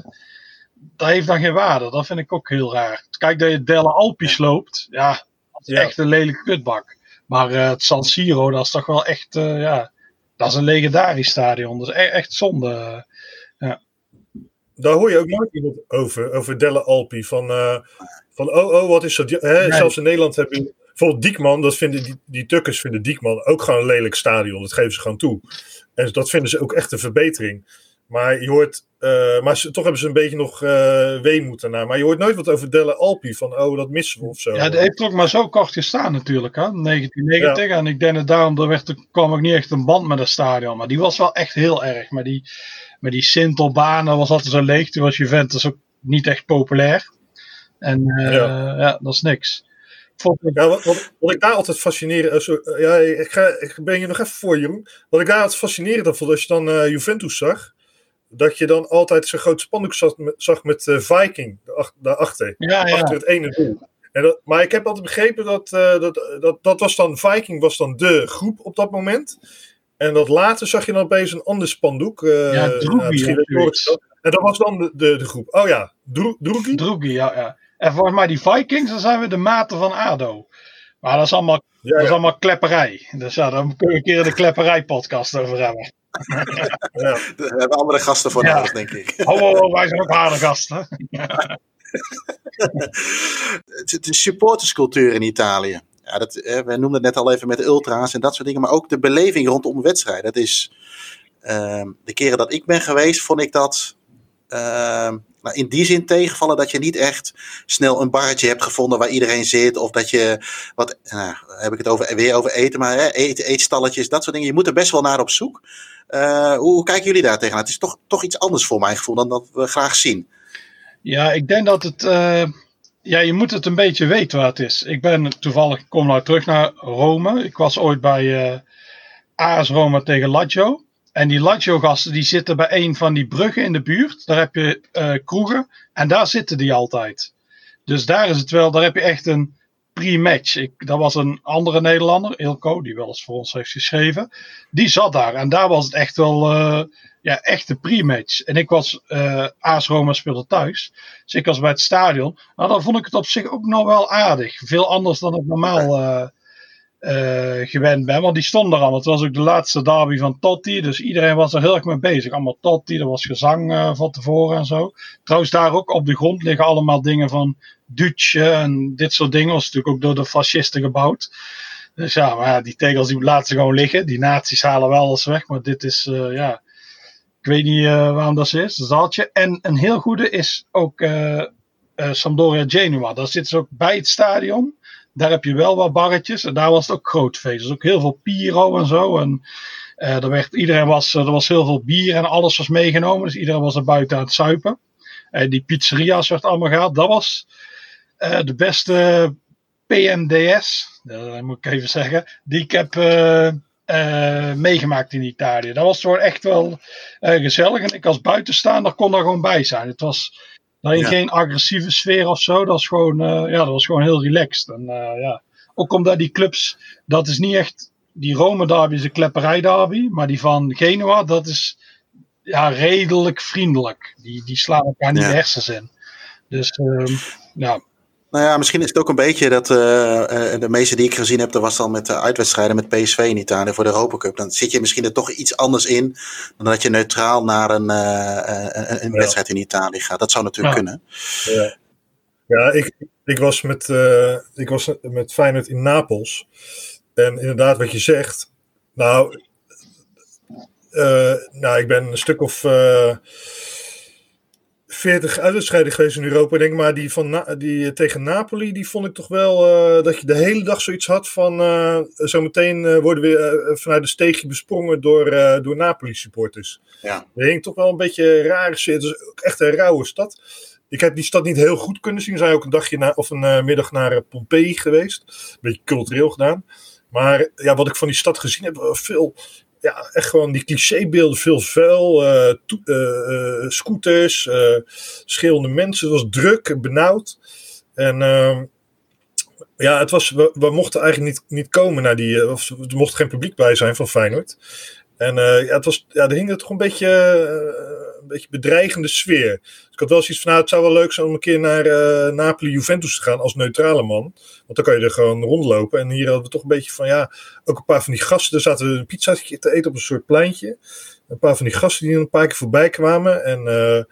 [SPEAKER 4] dat heeft dan geen waarde. Dat vind ik ook heel raar. Kijk dat je Delle Alpi sloopt. Ja, dat is
[SPEAKER 1] Ja.
[SPEAKER 4] echt een lelijke kutbak. Maar eh, het San Siro, dat is toch wel echt... eh, ja, dat is een legendarisch stadion. Dat is e- echt zonde.
[SPEAKER 1] Daar hoor je ook nooit iemand over, over Delle Alpi. Van, van oh, oh, wat is dat? Hè,
[SPEAKER 4] Nee.
[SPEAKER 1] Zelfs in Nederland heb je bijvoorbeeld Diekman. Dat vinden, die, die Tukkers vinden Diekman ook gewoon een lelijk stadion. Dat geven ze gewoon toe. En dat vinden ze ook echt een verbetering. Maar je hoort, eh, maar ze, toch hebben ze een beetje nog eh weemoed daarna. Maar je hoort nooit wat over Delle Alpi. Van oh, dat missen we of zo.
[SPEAKER 4] Ja, het heeft ook maar zo kort gestaan natuurlijk, hè? 1990. En ik denk dat daarom er werd, er kwam ook niet echt een band met het stadion. Maar die was wel echt heel erg. Maar die, met die Sintelbanen was altijd zo leeg. Toen was Juventus ook niet echt populair. En eh,
[SPEAKER 1] Ja.
[SPEAKER 4] ja. dat is niks.
[SPEAKER 1] Ja, wat, wat, wat ik daar altijd fascinerend... eh, eh, ja, ik, ga, ik ben je nog even voor, Jeroen. Wat ik daar altijd fascinerend aan vond, als je dan eh, Juventus zag... dat je dan altijd zo'n groot spandoek zag met, zag met Viking daarachter. daarachter.
[SPEAKER 4] ja, ja.
[SPEAKER 1] achter het ene doel. En dat, maar ik heb altijd begrepen dat, dat, dat dat was dan Viking was dan de groep op dat moment. En dat later zag je dan opeens een ander spandoek.
[SPEAKER 4] Ja, Droegie.
[SPEAKER 1] En dat was dan de, de, de groep. Oh ja, Dro Droegie?
[SPEAKER 4] Droegie, ja, ja. En volgens mij die Vikings, dan zijn we de maten van ADO. Maar dat is allemaal,
[SPEAKER 1] Ja,
[SPEAKER 4] dat is allemaal klepperij. Dus ja, daar kunnen we een keer de klepperij podcast over hebben.
[SPEAKER 1] ja.
[SPEAKER 2] Daar hebben we andere gasten voor
[SPEAKER 4] Ja.
[SPEAKER 2] nodig, denk ik.
[SPEAKER 4] Oh, oh, oh, wij zijn ook harde gasten.
[SPEAKER 2] Is supporterscultuur in Italië. Ja, dat, eh, we noemden het net al even met de ultra's en dat soort dingen. Maar ook de beleving rondom wedstrijden. Dat is, ehm, de keren dat ik ben geweest, vond ik dat ehm, nou, in die zin tegenvallen dat je niet echt snel een barretje hebt gevonden waar iedereen zit. Of dat je, wat nou, heb ik het over, weer over eten, maar hè, eten, eetstalletjes, dat soort dingen. Je moet er best wel naar op zoek. Eh, hoe, kijken jullie daar tegenaan? Het is toch, toch iets anders voor mijn gevoel dan dat we graag zien.
[SPEAKER 4] Ja, ik denk dat het. eh, ja, je moet het een beetje weten waar het is. Ik ben toevallig, kom nou terug naar Rome. Ik was ooit bij eh AS Roma tegen Lazio. En die Lazio-gasten die zitten bij een van die bruggen in de buurt. Daar heb je eh, kroegen. En daar zitten die altijd. Dus daar is het wel, daar heb je echt een pre-match. Ik, dat was een andere Nederlander, Ilko, die wel eens voor ons heeft geschreven. Die zat daar. En daar was het echt wel. eh, ja, echt een pre-match. En ik was, AS Roma speelde thuis. Dus ik was bij het stadion. Nou, dan vond ik het op zich ook nog wel aardig. Veel anders dan ik normaal eh, gewend ben. Want die stonden er allemaal. Het was ook de laatste derby van Totti. Dus iedereen was er heel erg mee bezig. Allemaal Totti. Er was gezang eh, van tevoren en zo. Trouwens, daar ook op de grond liggen allemaal dingen van Duce en dit soort dingen. was natuurlijk ook door de fascisten gebouwd. Dus ja, maar die tegels die laten gewoon liggen. Die nazi's halen wel alles weg. Maar dit is, eh, ja... Ik weet niet waarom dat is. Dat had je. En een heel goede is ook Sampdoria Genua. Daar zitten ze ook bij het stadion. Daar heb je wel wat barretjes. En daar was het ook groot feest. Dus ook heel veel Piro en zo. En eh, er, werd, iedereen was, er was heel veel bier en alles was meegenomen. Dus iedereen was er buiten aan het zuipen. En die pizzeria's werd allemaal gehaald. Dat was eh, de beste PMDS. Dat moet ik even zeggen. Die ik heb eh, eh, meegemaakt in Italië. Dat was gewoon echt wel eh, gezellig. En ik als buitenstaander kon daar gewoon bij zijn. Het was daar
[SPEAKER 2] Ja.
[SPEAKER 4] geen agressieve sfeer of zo. Dat was gewoon, eh, ja, dat was gewoon heel relaxed. En, eh, ja. Ook omdat die clubs, dat is niet echt. Die Rome derby is een klepperij derby. Maar die van Genua, dat is ja, redelijk vriendelijk. Die, die slaan elkaar niet
[SPEAKER 2] Ja.
[SPEAKER 4] de hersens in. Dus ehm, ja,
[SPEAKER 2] Nou ja, misschien is het ook een beetje dat uh, de meeste die ik gezien heb, dat was dan met de uitwedstrijden met PSV in Italië voor de Europa Cup. Dan zit je misschien er toch iets anders in dan dat je neutraal naar een, uh, een, een wedstrijd in Italië gaat. Dat zou natuurlijk ja. kunnen.
[SPEAKER 1] Ja, ja ik, ik, was met, ik was met Feyenoord in Napels. En inderdaad, wat je zegt. Nou, nou ik ben een stuk of 40 uitwedstrijden geweest in Europa. Denk maar die, van die eh, tegen Napoli, die vond ik toch wel uh, dat je de hele dag zoiets had van. Uh, zometeen uh, worden we vanuit de steegje besprongen door, door Napoli supporters.
[SPEAKER 2] Ja.
[SPEAKER 1] Dat hing toch wel een beetje raar. Het is ook echt een rauwe stad. Ik heb die stad niet heel goed kunnen zien. We zijn ook een dagje na, of een middag naar Pompeii geweest. Een beetje cultureel gedaan. Maar ja, wat ik van die stad gezien heb, veel ja, echt gewoon die clichébeelden. Veel vuil, uh, uh, scooters, uh, mensen. Het was druk, benauwd. En ehm, ja, het was, we, mochten eigenlijk niet, niet komen naar die... Of, er mocht geen publiek bij zijn van Feyenoord. En ja, het was, ja, er hing er toch een beetje beetje bedreigende sfeer. Dus ik had wel zoiets van, nou, het zou wel leuk zijn om een keer naar uh, Napoli-Juventus te gaan als neutrale man. Want dan kan je er gewoon rondlopen. En hier hadden we toch een beetje van, ja, ook een paar van die gasten. Er zaten een pizzaatje te eten op een soort pleintje. Een paar van die gasten die een paar keer voorbij kwamen. En uh,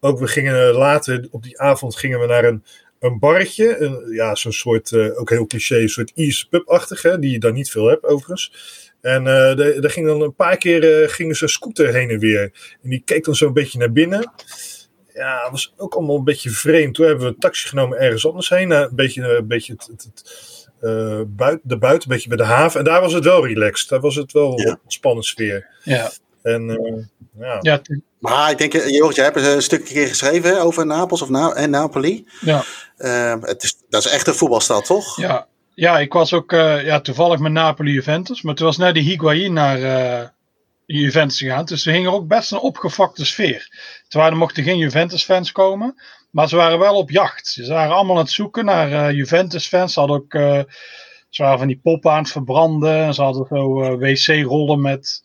[SPEAKER 1] ook we gingen later, op die avond gingen we naar een, een barretje. Een, ja, zo'n soort, uh, ook heel cliché, een soort Ierse pub-achtig, hè, die je daar niet veel hebt overigens. En uh, daar ging dan een paar keer uh, gingen ze scooter heen en weer. En die keek dan zo een beetje naar binnen. Ja, dat was ook allemaal een beetje vreemd. Toen hebben we een taxi genomen ergens anders heen. Naar een beetje, een beetje het, het, het uh, buiten, de buiten, een beetje bij de haven. En daar was het wel relaxed. Daar was het wel
[SPEAKER 2] Ja.
[SPEAKER 1] een spannende sfeer.
[SPEAKER 4] Ja,
[SPEAKER 1] En ja,
[SPEAKER 4] ja, t-
[SPEAKER 2] Maar ik denk, Jorg, jij hebt een stukje keer geschreven hè, over Napels of Na en Napoli.
[SPEAKER 4] ja.
[SPEAKER 2] Uh, het is, dat is echt een voetbalstad, toch?
[SPEAKER 4] Ja, ja ik was ook uh, ja, toevallig met Napoli-Juventus. Maar toen was net de Higuain naar uh, Juventus gegaan. Dus er hing er ook best een opgefokte sfeer. Terwijl er mochten geen Juventus-fans komen. Maar ze waren wel op jacht. Ze waren allemaal aan het zoeken naar uh, Juventus-fans. Ze hadden ook ze waren van die poppen aan het verbranden. Ze hadden zo wc-rollen met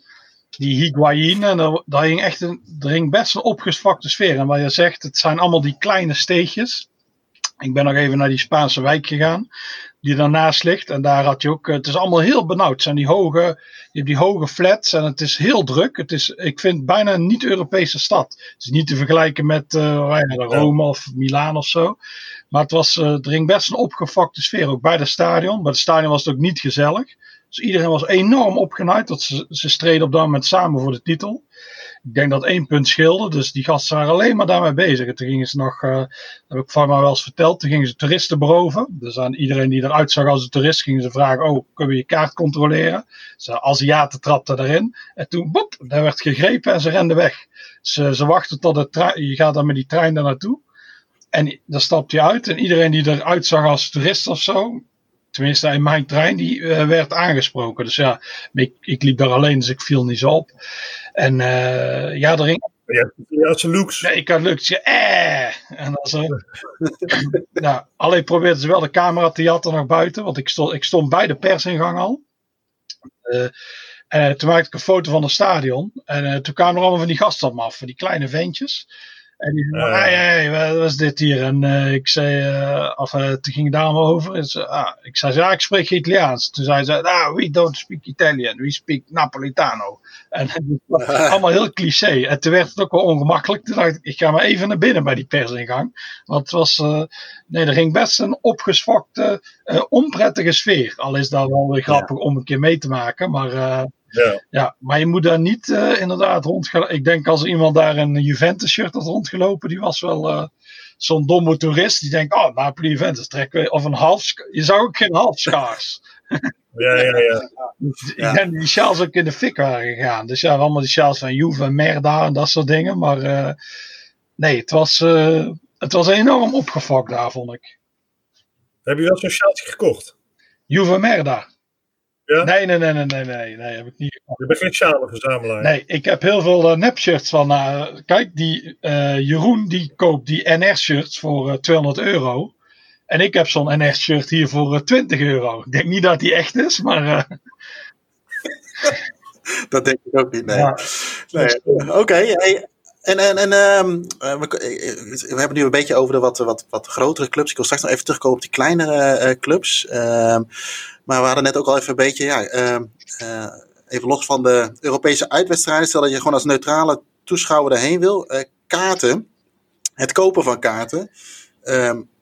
[SPEAKER 4] die Higuain. En daar hing echt een, er hing best een opgefokte sfeer. En wat je zegt, het zijn allemaal die kleine steegjes. Ik ben nog even naar die Spaanse wijk gegaan, die daarnaast ligt. En daar had je ook, het is allemaal heel benauwd. Het zijn die hoge, je hebt die hoge flats en het is heel druk. Het is, ik vind bijna een niet-Europese stad. Het is niet te vergelijken met uh, Rome of Milaan of zo. Maar het was, uh, er ging best een opgefokte sfeer, ook bij het stadion. Bij het stadion was het ook niet gezellig. Dus iedereen was enorm opgenaaid. Dat ze, ze streden op dat moment samen voor de titel. Ik denk dat één punt scheelde. Dus die gasten waren alleen maar daarmee bezig. En toen gingen ze nog, uh, dat heb ik van mij wel eens verteld, toen gingen ze toeristen beroven. Dus aan iedereen die eruit zag als een toerist gingen ze vragen, oh, kunnen we je kaart controleren? Ze Aziaten trapten erin. En toen, boep, daar werd gegrepen en ze renden weg. Ze, ze wachten tot de je gaat dan met die trein daar naartoe. En dan stapt je uit. En iedereen die eruit zag als toerist of zo, tenminste in mijn trein, die uh, werd aangesproken. Dus ja, ik, ik, liep daar alleen, dus ik viel niet zo op. En uh, ja, er ging...
[SPEAKER 1] Ja, had ze looks.
[SPEAKER 4] Nee, ik had looks. Ja, eh. En dan zo. nou, alleen probeerden ze wel de camera te jatten naar buiten, want ik stond, ik stond bij de persingang al. En toen maakte ik een foto van het stadion. En toen kwamen er allemaal van die gasten op me af, van die kleine ventjes. En die zei, uh, hey, hey, wat is dit hier? En uh, ik zei, uh, of uh, toen ging daar allemaal over. En ze, ah, ik zei, ja, ik spreek Italiaans. Toen zei ze, ah, we don't speak Italian, we speak Napolitano. En allemaal heel cliché. En toen werd het ook wel ongemakkelijk. Toen dacht ik, ik ga maar even naar binnen bij die persingang. Want het was, nee, er ging best een opgesfokte, onprettige sfeer. Al is dat wel weer grappig ja. om een keer mee te maken, maar...
[SPEAKER 1] Ja.
[SPEAKER 4] ja, maar je moet daar niet uh, inderdaad rondgaan. Ik denk als iemand daar een Juventus shirt had rondgelopen, die was wel uh, zo'n domme toerist. Die denkt, oh, Napoli Juventus trekken Of een half, je zou ook geen half schaars.
[SPEAKER 1] ja, ja, ja.
[SPEAKER 4] Ik denk die sjaals ook in de fik waren gegaan. Dus ja, allemaal die sjaals van Juve, Merda en dat soort dingen. Maar uh, nee, het was, het was enorm opgefokt daar, vond ik.
[SPEAKER 1] Heb je wel zo'n sjaaltje gekocht?
[SPEAKER 4] Juve, Merda.
[SPEAKER 1] Ja?
[SPEAKER 4] Nee, nee, nee, nee, nee, nee, nee, heb ik niet.
[SPEAKER 1] Je bent geen sjalenverzamelaar.
[SPEAKER 4] Nee, ik heb heel veel uh, nepshirts van. Uh, kijk, die uh, Jeroen die koopt die NR-shirts voor 200 euro. En ik heb zo'n NR-shirt hier voor 20 euro. Ik denk niet dat die echt is, maar.
[SPEAKER 2] dat denk ik ook niet, nee. Ja. nee. Oké, okay, hey, En, en, en ehm, eh, we, we, hebben nu een beetje over de wat, wat, wat grotere clubs. Ik wil straks nog even terugkomen op die kleinere clubs. Ehm, maar we hadden net ook al even een beetje, ja, ehm, even los van de Europese uitwedstrijden. Stel dat je gewoon als neutrale toeschouwer erheen wil. kaarten, het kopen van kaarten.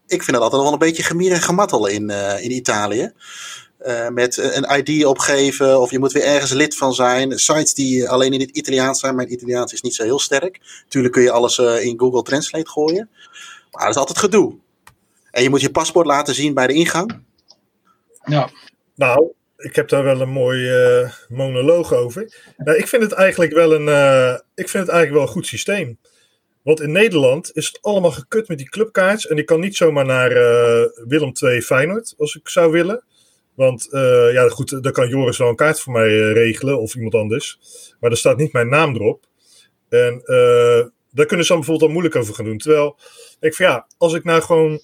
[SPEAKER 2] ik vind dat altijd wel een beetje gemier en gemattel in, in Italië. Met een ID opgeven of je moet weer ergens lid van zijn. Sites die alleen in het Italiaans zijn. Mijn Italiaans is niet zo heel sterk. Tuurlijk kun je alles in Google Translate gooien. Maar dat is altijd gedoe. En je moet je paspoort laten zien bij de ingang.
[SPEAKER 1] Ja. Nou, ik heb daar wel een mooi uh, monoloog over. Nou, ik vind het eigenlijk wel een, ik vind het eigenlijk wel een goed systeem. Want in Nederland is het allemaal gekut met die clubkaarts. En ik kan niet zomaar naar Willem II Feyenoord als ik zou willen. Want ja, goed, dan kan Joris wel een kaart voor mij regelen of iemand anders. Maar er staat niet mijn naam erop. En daar kunnen ze dan bijvoorbeeld al moeilijk over gaan doen. Terwijl ik van ja, als ik nou gewoon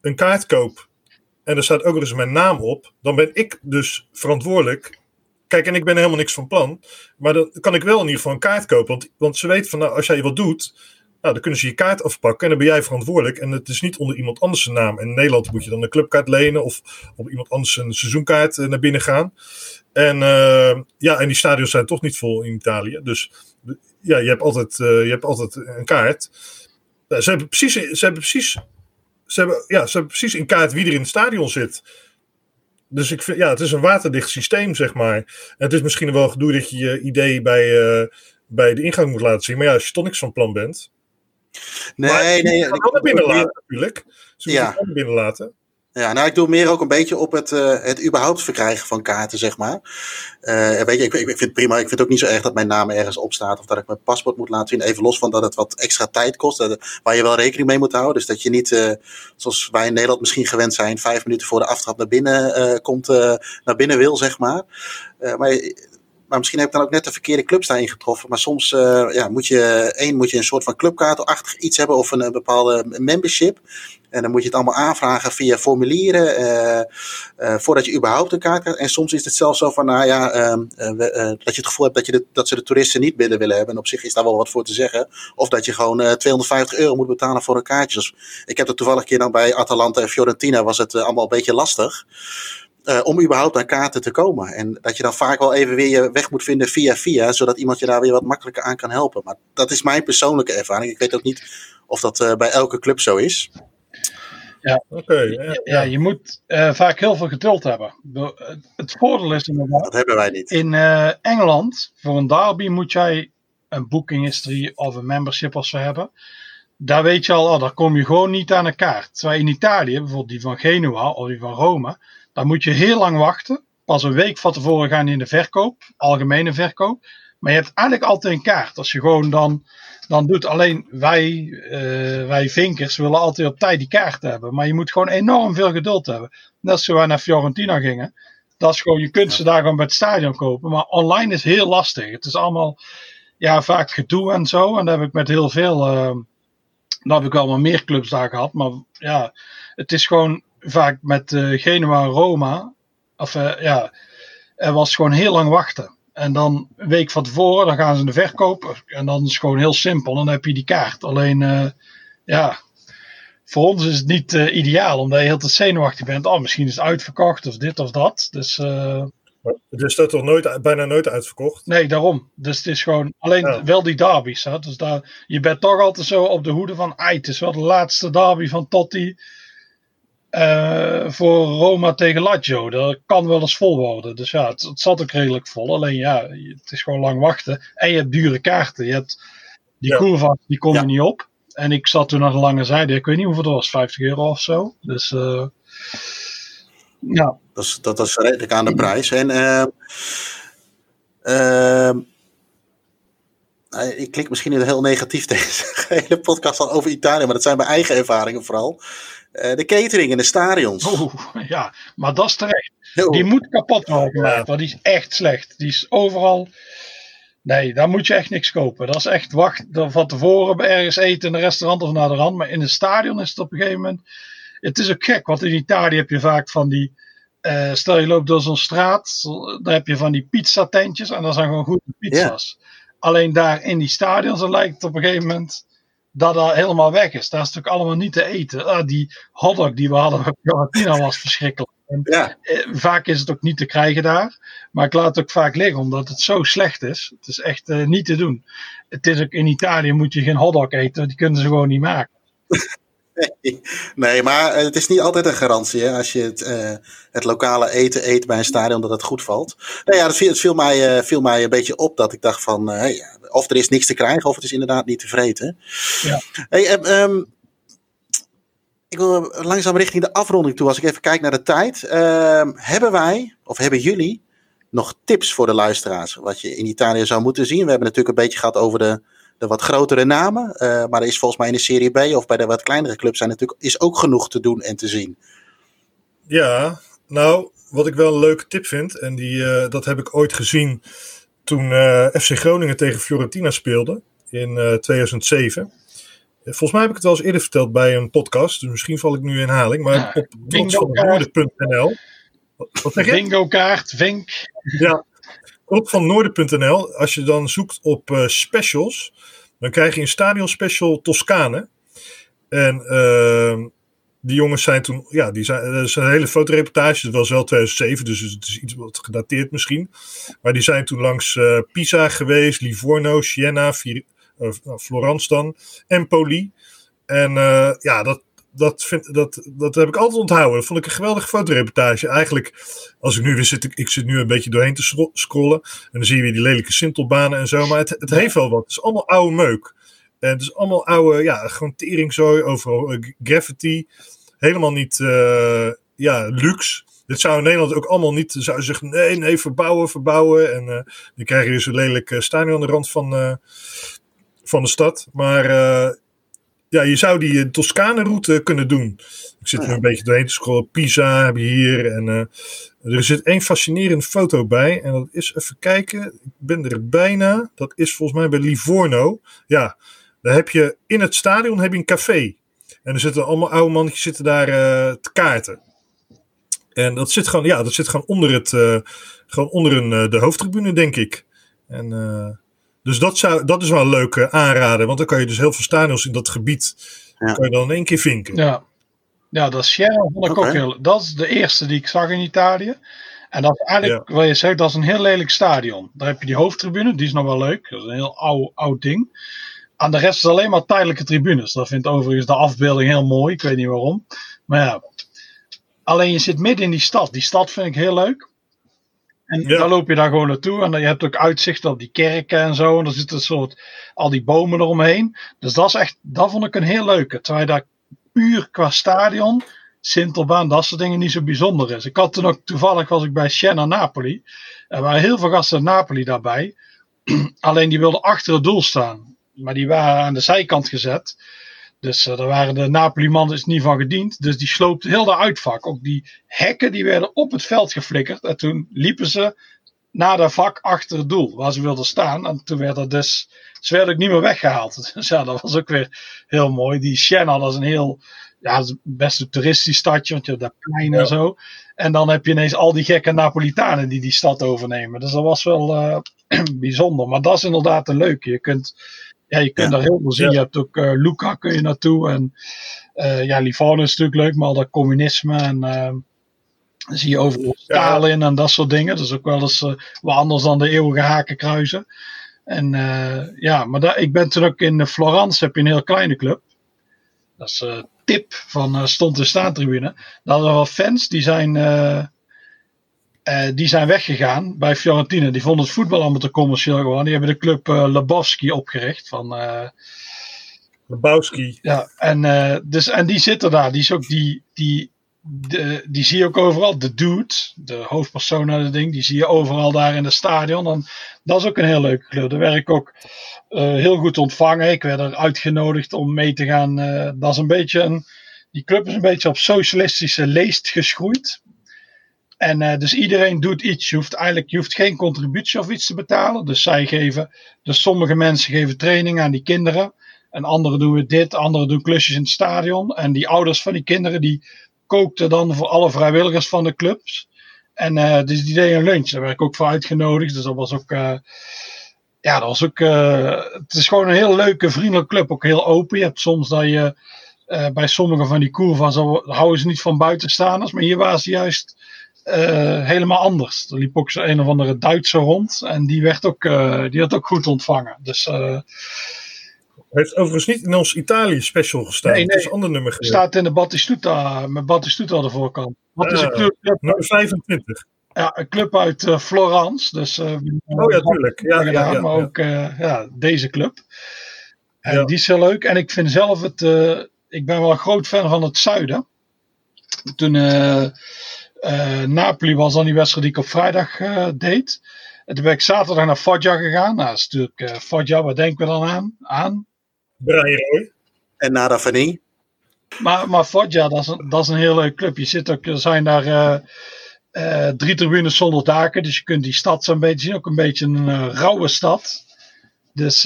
[SPEAKER 1] een kaart koop en er staat ook nog eens mijn naam op, dan ben ik dus verantwoordelijk. Kijk, en ik ben helemaal niks van plan. Maar dan kan ik wel in ieder geval een kaart kopen. Want, want ze weten van nou, als jij wat doet, nou, dan kunnen ze je kaart afpakken en dan ben jij verantwoordelijk. En het is niet onder iemand anders zijn naam. In Nederland moet je dan een clubkaart lenen of op iemand anders een seizoenkaart eh, naar binnen gaan. En, uh, ja, en die stadions zijn toch niet vol in Italië. Dus ja, je hebt altijd, uh, je hebt altijd een kaart. ze hebben precies, ze hebben precies, ze hebben, ja, ze hebben precies in kaart wie er in het stadion zit. Dus ik vind, ja, het is een waterdicht systeem, zeg maar. En het is misschien wel gedoe dat je je idee bij, uh, bij de ingang moet laten zien. Maar ja, als je toch niks van plan bent,
[SPEAKER 2] Nee, maar nee. Je
[SPEAKER 1] kan wel binnenlaten natuurlijk. Ze ja. binnen binnenlaten.
[SPEAKER 2] Ja, nou, ik doe meer ook een beetje op het, uh, het überhaupt verkrijgen van kaarten, zeg maar. Uh, weet je, ik, ik, vind het prima. Ik vind het ook niet zo erg dat mijn naam ergens op staat of dat ik mijn paspoort moet laten zien. Even los van dat het wat extra tijd kost, waar je wel rekening mee moet houden. Dus dat je niet, uh, zoals wij in Nederland misschien gewend zijn, vijf minuten voor de aftrap naar binnen komt, naar binnen wil, zeg maar. maar maar misschien heb ik dan ook net de verkeerde clubs daarin getroffen. Maar soms uh, ja, moet je, één, moet je een soort van clubkaartachtig iets hebben of een, een, bepaalde membership. En dan moet je het allemaal aanvragen via formulieren, uh, uh, voordat je überhaupt een kaart krijgt. En soms is het zelfs zo van, nou ja, ehm, dat je het gevoel hebt dat, je dat ze de toeristen niet binnen willen hebben. En op zich is daar wel wat voor te zeggen. Of dat je gewoon 250 euro moet betalen voor een kaartje. Dus ik heb het toevallig keer dan bij Atalanta en Fiorentina was het allemaal een beetje lastig. Uh, om überhaupt aan kaarten te komen. En dat je dan vaak wel even weer je weg moet vinden via via, zodat iemand je daar weer wat makkelijker aan kan helpen. Maar dat is mijn persoonlijke ervaring. Ik weet ook niet of dat uh, bij elke club zo is.
[SPEAKER 4] Ja, okay, ja, ja, je moet uh, vaak heel veel geduld hebben. Het voordeel is inderdaad.
[SPEAKER 2] Dat hebben wij niet.
[SPEAKER 4] In Engeland, voor een derby, moet jij een booking history of een membership of zo hebben. Daar weet je al, oh, daar kom je gewoon niet aan een kaart. Terwijl in Italië, bijvoorbeeld die van Genua of die van Rome, dan moet je heel lang wachten. Pas een week van tevoren gaan in de verkoop, algemene verkoop. Maar je hebt eigenlijk altijd een kaart. Als je gewoon dan, dan doet. Alleen wij, uh, wij vinkers willen altijd op tijd die kaart hebben. Maar je moet gewoon enorm veel geduld hebben. Net zoals we naar Fiorentina gingen. Dat is gewoon, je kunt ze daar gewoon bij het stadion kopen. Maar online is heel lastig. Het is allemaal ja, vaak gedoe en zo. En dat heb ik met heel veel. Uh, dan heb ik wel maar meer clubs daar gehad. Maar ja, het is gewoon vaak met uh, Genua Roma. Of uh, ja, er was gewoon heel lang wachten. En dan een week van tevoren, dan gaan ze in de verkoop. En dan is het gewoon heel simpel. Dan heb je die kaart. Alleen, uh, ja, voor ons is het niet ideaal. Omdat je heel te zenuwachtig bent. Oh, misschien is het uitverkocht of dit of dat. Dus...
[SPEAKER 1] Dus dat toch nooit, bijna nooit uitverkocht?
[SPEAKER 4] Nee, daarom. Dus het is gewoon alleen wel die derbies. Hè? Dus daar, je bent toch altijd zo op de hoede van. Ai, het is wel de laatste derby van Totti. Uh, voor Roma tegen Lazio. Dat kan wel eens vol worden. Dus ja, het, het, zat ook redelijk vol. Alleen ja, het is gewoon lang wachten. En je hebt dure kaarten. Je hebt die ja. die kon ja. er niet op. En ik zat toen aan de lange zijde. Ik weet niet hoeveel het was, 50 euro of zo. Dus uh, ja.
[SPEAKER 2] Dat is, dat is redelijk aan de prijs. En uh, uh, ik klik misschien heel negatief deze hele podcast al over Italië, maar dat zijn mijn eigen ervaringen vooral. Uh, de catering in de stadions.
[SPEAKER 4] Oeh, ja, maar dat is terecht. Die moet kapot worden gemaakt, want die is echt slecht. Die is overal. Nee, daar moet je echt niks kopen. Dat is echt wacht van tevoren ergens eten in een restaurant of naar de rand. Maar in een stadion is het op een gegeven moment. Het is ook gek, want in Italië heb je vaak van die. Uh, stel je loopt door zo'n straat, dan heb je van die pizzatentjes en dat zijn gewoon goede pizza's. Alleen daar in die stadions lijkt het op een gegeven moment dat dat helemaal weg is. Daar is natuurlijk allemaal niet te eten. Ah, die hotdog die we hadden bij Fiorentina was verschrikkelijk. En,
[SPEAKER 2] Ja.
[SPEAKER 4] eh, vaak is het ook niet te krijgen daar. Maar ik laat het ook vaak liggen omdat het zo slecht is. Het is echt eh, niet te doen. Het is ook in Italië moet je geen hotdog eten. Die kunnen ze gewoon niet maken.
[SPEAKER 2] Nee, maar eh, het is niet altijd een garantie hè, als je het, eh, het lokale eten eet bij een stadion dat het goed valt. Nou ja, het viel, het viel, mij, eh, viel mij een beetje op dat ik dacht van, hey, of er is niks te krijgen of het is inderdaad niet te vreten.
[SPEAKER 4] Ja.
[SPEAKER 2] Hey, eh, ehm, ik wil langzaam richting de afronding toe. Als ik even kijk naar de tijd. Ehm, hebben wij, of hebben jullie, nog tips voor de luisteraars? Wat je in Italië zou moeten zien? We hebben natuurlijk een beetje gehad over de, de wat grotere namen. eh, maar er is volgens mij in de Serie B of bij de wat kleinere clubs zijn natuurlijk, is ook genoeg te doen en te zien.
[SPEAKER 1] Ja, nou, wat ik wel een leuke tip vind, en die, eh, dat heb ik ooit gezien toen eh, FC Groningen tegen Fiorentina speelde in eh, 2007. Volgens mij heb ik het wel eens eerder verteld bij een podcast, dus misschien val ik nu in herhaling. Maar
[SPEAKER 4] Ja,
[SPEAKER 1] op
[SPEAKER 4] bingo
[SPEAKER 1] trotsvannoorden.nl. Wat, wat zeg je?
[SPEAKER 4] Bingo kaart, Vink.
[SPEAKER 1] Ja, op van Noorden.nl. Als je dan zoekt op eh, specials, dan krijg je een stadion special Toscane. En ehm, die jongens zijn toen, ja, die zijn, dat is een hele fotoreportage. Het was wel 2007, dus het is iets wat gedateerd misschien. Maar die zijn toen langs eh, Pisa geweest, Livorno, Siena, eh, Florence dan. En eh, ja, dat, dat, vind, dat, dat heb ik altijd onthouden. Dat vond ik een geweldige fotoreportage. Eigenlijk, als ik nu weer zit, ik, ik zit nu een beetje doorheen te scro- scrollen. En dan zie je weer die lelijke sintelbanen en zo. Maar het, het heeft wel wat. Het is allemaal oude meuk. En het is allemaal oude, ja, gewoon teringzooi, overal eh, graffiti. Helemaal niet, eh, ja, luxe. Dit zou in Nederland ook allemaal niet, zou zeggen, nee, nee, verbouwen, verbouwen. En eh, dan krijg je dus een lelijk eh, stadion aan de rand van, van de stad. Maar ja, je zou die eh, Toscane-route kunnen doen. Ik zit nu een beetje doorheen te scrollen. Pisa heb je hier. En eh, er zit één fascinerende foto bij. En dat is, even kijken, ik ben er bijna. Dat is volgens mij bij Livorno. Ja, daar heb je in het stadion heb je een café. En er zitten allemaal oude mannetjes zitten daar eh, te kaarten. En dat zit gewoon, ja, dat zit gewoon onder, het, gewoon onder een, de hoofdtribune, denk ik. En, dus dat, zou, dat is wel een leuke aanrader. Want dan kan je dus heel veel stadions in dat gebied.
[SPEAKER 2] Ja.
[SPEAKER 1] kan je dan in één keer vinken.
[SPEAKER 4] Ja, ja dat Siena vond ik ook heel... Dat is de eerste die ik zag in Italië. En dat is eigenlijk, wat je zegt, dat is een heel lelijk stadion. Daar heb je die hoofdtribune, die is nog wel leuk. Dat is een heel oud, oud ding. Aan de rest is alleen maar tijdelijke tribunes. Dat vindt overigens de afbeelding heel mooi. Ik weet niet waarom. Maar ja, alleen je zit midden in die stad. Die stad vind ik heel leuk. En
[SPEAKER 1] Ja.
[SPEAKER 4] dan loop je daar gewoon naartoe. En dan, je hebt ook uitzicht op die kerken en zo. En er zitten een soort, al die bomen eromheen. Dus dat is echt, dat vond ik een heel leuke. Terwijl daar puur qua stadion, Sintelbaan, dat soort dingen niet zo bijzonder is. Ik had toen ook, toevallig was ik bij Siena Napoli. Er waren heel veel gasten uit Napoli daarbij. Alleen die wilden achter het doel staan. Maar die waren aan de zijkant gezet. Dus eh, daar waren de Napoli-mannen dus niet van gediend. Dus die sloopte heel de uitvak. Ook die hekken die werden op het veld geflikkerd. En toen liepen ze naar dat vak achter het doel. Waar ze wilden staan. En toen werd dat dus... Ze werden ook niet meer weggehaald. Dus ja, dat was ook weer heel mooi. Die Siena, dat is een heel... Ja, best een toeristisch stadje. Want je hebt daar plein en
[SPEAKER 1] Ja.
[SPEAKER 4] zo. En dan heb je ineens al die gekke Napolitanen die die stad overnemen. Dus dat was wel eh, bijzonder. Maar dat is inderdaad een leuke. Je kunt, ja, je kunt
[SPEAKER 2] Ja.
[SPEAKER 4] daar heel veel zien.
[SPEAKER 1] Ja.
[SPEAKER 4] Je hebt ook eh Luca kun je naartoe. En eh, ja, Livorno is natuurlijk leuk. Maar al dat communisme en... dan zie je overal Stalin en dat soort dingen. Dat is ook wel eens eh, wat anders dan de eeuwige hakenkruizen. En ja, maar daar, ik ben toen ook in Florence, heb je een heel kleine club. Dat is Tip van Stond de Staantribune. Daar hadden we wel fans, die zijn, eh, die zijn weggegaan bij Fiorentina. Die vonden het voetbal allemaal te commercieel gewoon. Die hebben de club eh Lebowski opgericht van... eh,
[SPEAKER 1] Lebowski.
[SPEAKER 4] ja, en, dus, en die zitten daar. Die is ook die, die, de, die zie je ook overal. De dude, de hoofdpersoon uit het ding, die zie je overal daar in het stadion. En dat is ook een heel leuke club. Daar werd ik ook heel goed ontvangen. Ik werd er uitgenodigd om mee te gaan. dat is een beetje een, die club is een beetje op socialistische leest geschroeid. En eh, dus iedereen doet iets. Je hoeft eigenlijk je hoeft geen contributie of iets te betalen. Dus zij geven, dus sommige mensen geven training aan die kinderen. En anderen doen dit, anderen doen klusjes in het stadion. En die ouders van die kinderen die kookten dan voor alle vrijwilligers van de clubs. En eh, dus die deden een lunch. Daar werd ik ook voor uitgenodigd. Dus dat was ook. eh, ja, dat was ook. het is gewoon een heel leuke, vriendelijke club. Ook heel open. Je hebt soms dat je bij sommige van die curva's houden ze niet van buitenstaanders. Maar hier waren ze juist helemaal anders. Er liep ook zo een of andere Duitser rond. En die werd ook, die had ook goed ontvangen. Dus
[SPEAKER 1] heeft overigens niet in ons Italië special gestaan. Nee, nee. Het is een ander nummer
[SPEAKER 4] geweest. staat in de Battistuta, met Battistuta aan de voorkant.
[SPEAKER 1] Wat is een club? Nummer 25.
[SPEAKER 4] Ja, een club uit uh, Florence. Dus, uh,
[SPEAKER 1] oh ja, tuurlijk. Ja, ja,
[SPEAKER 4] ja, maar ook uh, ja, deze club. En die is heel leuk. En ik vind zelf het... ik ben wel een groot fan van het zuiden. Toen Napoli was dan die wedstrijd die ik op vrijdag deed. En toen ben ik zaterdag naar Foggia gegaan. Nou, dat is natuurlijk Foggia, wat denken we dan aan? aan
[SPEAKER 1] Brian Roy.
[SPEAKER 2] En Nada Fanny.
[SPEAKER 4] Maar, maar Foggia, dat is, een, dat is een heel leuk club. Je zit ook, er zijn daar uh, uh, drie tribunes zonder daken. Dus je kunt die stad zo'n beetje zien. Ook een beetje een uh, rauwe stad. Dus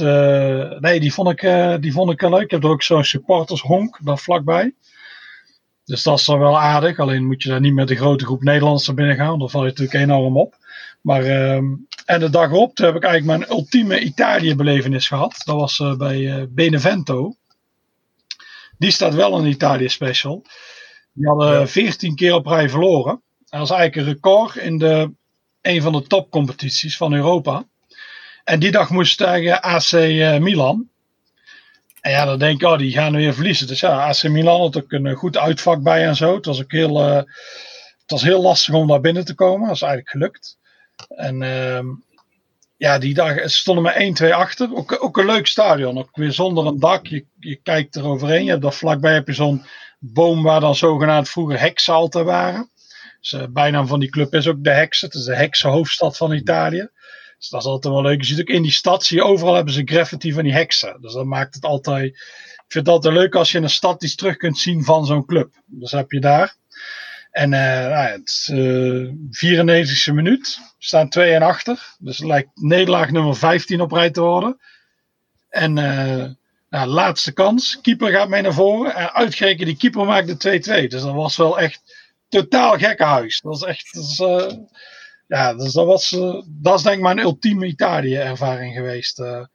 [SPEAKER 4] nee, die vond, ik, die vond ik leuk. Ik heb er ook zo'n supportershonk daar vlakbij. Dus dat is dan wel aardig. Alleen moet je daar niet met een grote groep Nederlanders naar binnen gaan. Dan val je natuurlijk enorm op. Maar, ehm, en de dag erop heb ik eigenlijk mijn ultieme Italië-belevenis gehad. Dat was uh, bij uh, Benevento. Die staat wel een Italië-special. Die hadden 14 keer op rij verloren. Dat was eigenlijk een record in de, een van de topcompetities van Europa. En die dag moest tegen AC eh, Milan. En ja, dan denk ik, oh, die gaan weer verliezen. Dus ja, AC Milan had ook een goed uitvak bij en zo. Het was ook heel, het was heel lastig om daar binnen te komen. Dat is eigenlijk gelukt. En uh, ja, die dag stonden we 1-2 achter. Ook, ook een leuk stadion. Ook weer zonder een dak. Je, je kijkt er overheen. Je hebt daar vlakbij heb je zo'n boom waar dan zogenaamd vroeger heksalten waren. Dus, uh, bijnaam van die club is ook de heksen. Het is de heksenhoofdstad van Italië. Dus dat is altijd wel leuk. Je ziet ook in die stad, zie je overal hebben ze graffiti van die heksen. Dus dat maakt het altijd... Ik vind het altijd leuk als je in een stad iets terug kunt zien van zo'n club. Dus heb je daar. En uh, nou, het is uh, 94e minuut. We staan 2 en achter. Dus het lijkt nederlaag nummer 15 op rij te worden. En uh, nou, laatste kans. Keeper gaat mee naar voren. En uitgerekend die keeper maakt de 2-2. Dus dat was wel echt totaal gekke huis. Dat is echt. Ja, dus dat was. dat is denk ik mijn ultieme Italië-ervaring geweest. maar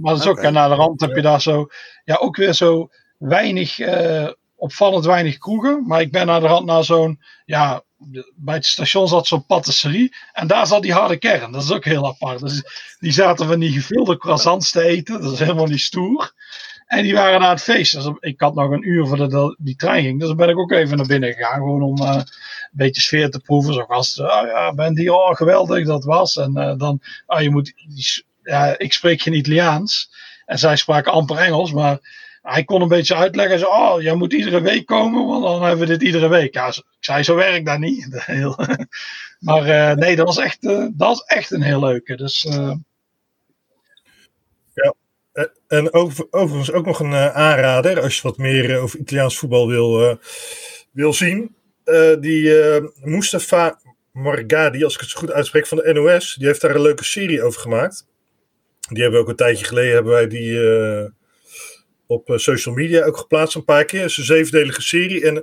[SPEAKER 4] dat is ook. Okay. En naar de rand heb je daar zo. Ja, ook weer zo weinig opvallend weinig kroegen. Maar ik ben naar de rand naar zo'n, ja, bij het station zat zo'n patisserie. En daar zat die harde kern. Dat is ook heel apart. Dus die zaten van die gevulde croissants te eten. Dat is helemaal niet stoer. En die waren na het feest. Dus ik had nog een uur voordat die trein ging. Dus dan ben ik ook even naar binnen gegaan. Gewoon om uh, beetje sfeer te proeven. Zo was, uh, ja, ben die, oh geweldig dat was. En uh, dan, ah, je moet, ja, ik spreek geen Italiaans. En zij spraken amper Engels. Maar hij kon een beetje uitleggen. Zo, oh, jij moet iedere week komen, want dan hebben we dit iedere week. Ja, ik zei, zo werkt dat niet. maar uh, nee, dat was, echt, uh, dat was echt een heel leuke. Dus.
[SPEAKER 1] Ja, en over, overigens ook nog een aanrader, als je wat meer over Italiaans voetbal wil, wil zien. Die Mustafa Morgadi, als ik het zo goed uitspreek, van de NOS, die heeft daar een leuke serie over gemaakt. Die hebben we ook een tijdje geleden, hebben wij die op eh, social media ook geplaatst een paar keer. Het is een zevendelige serie. En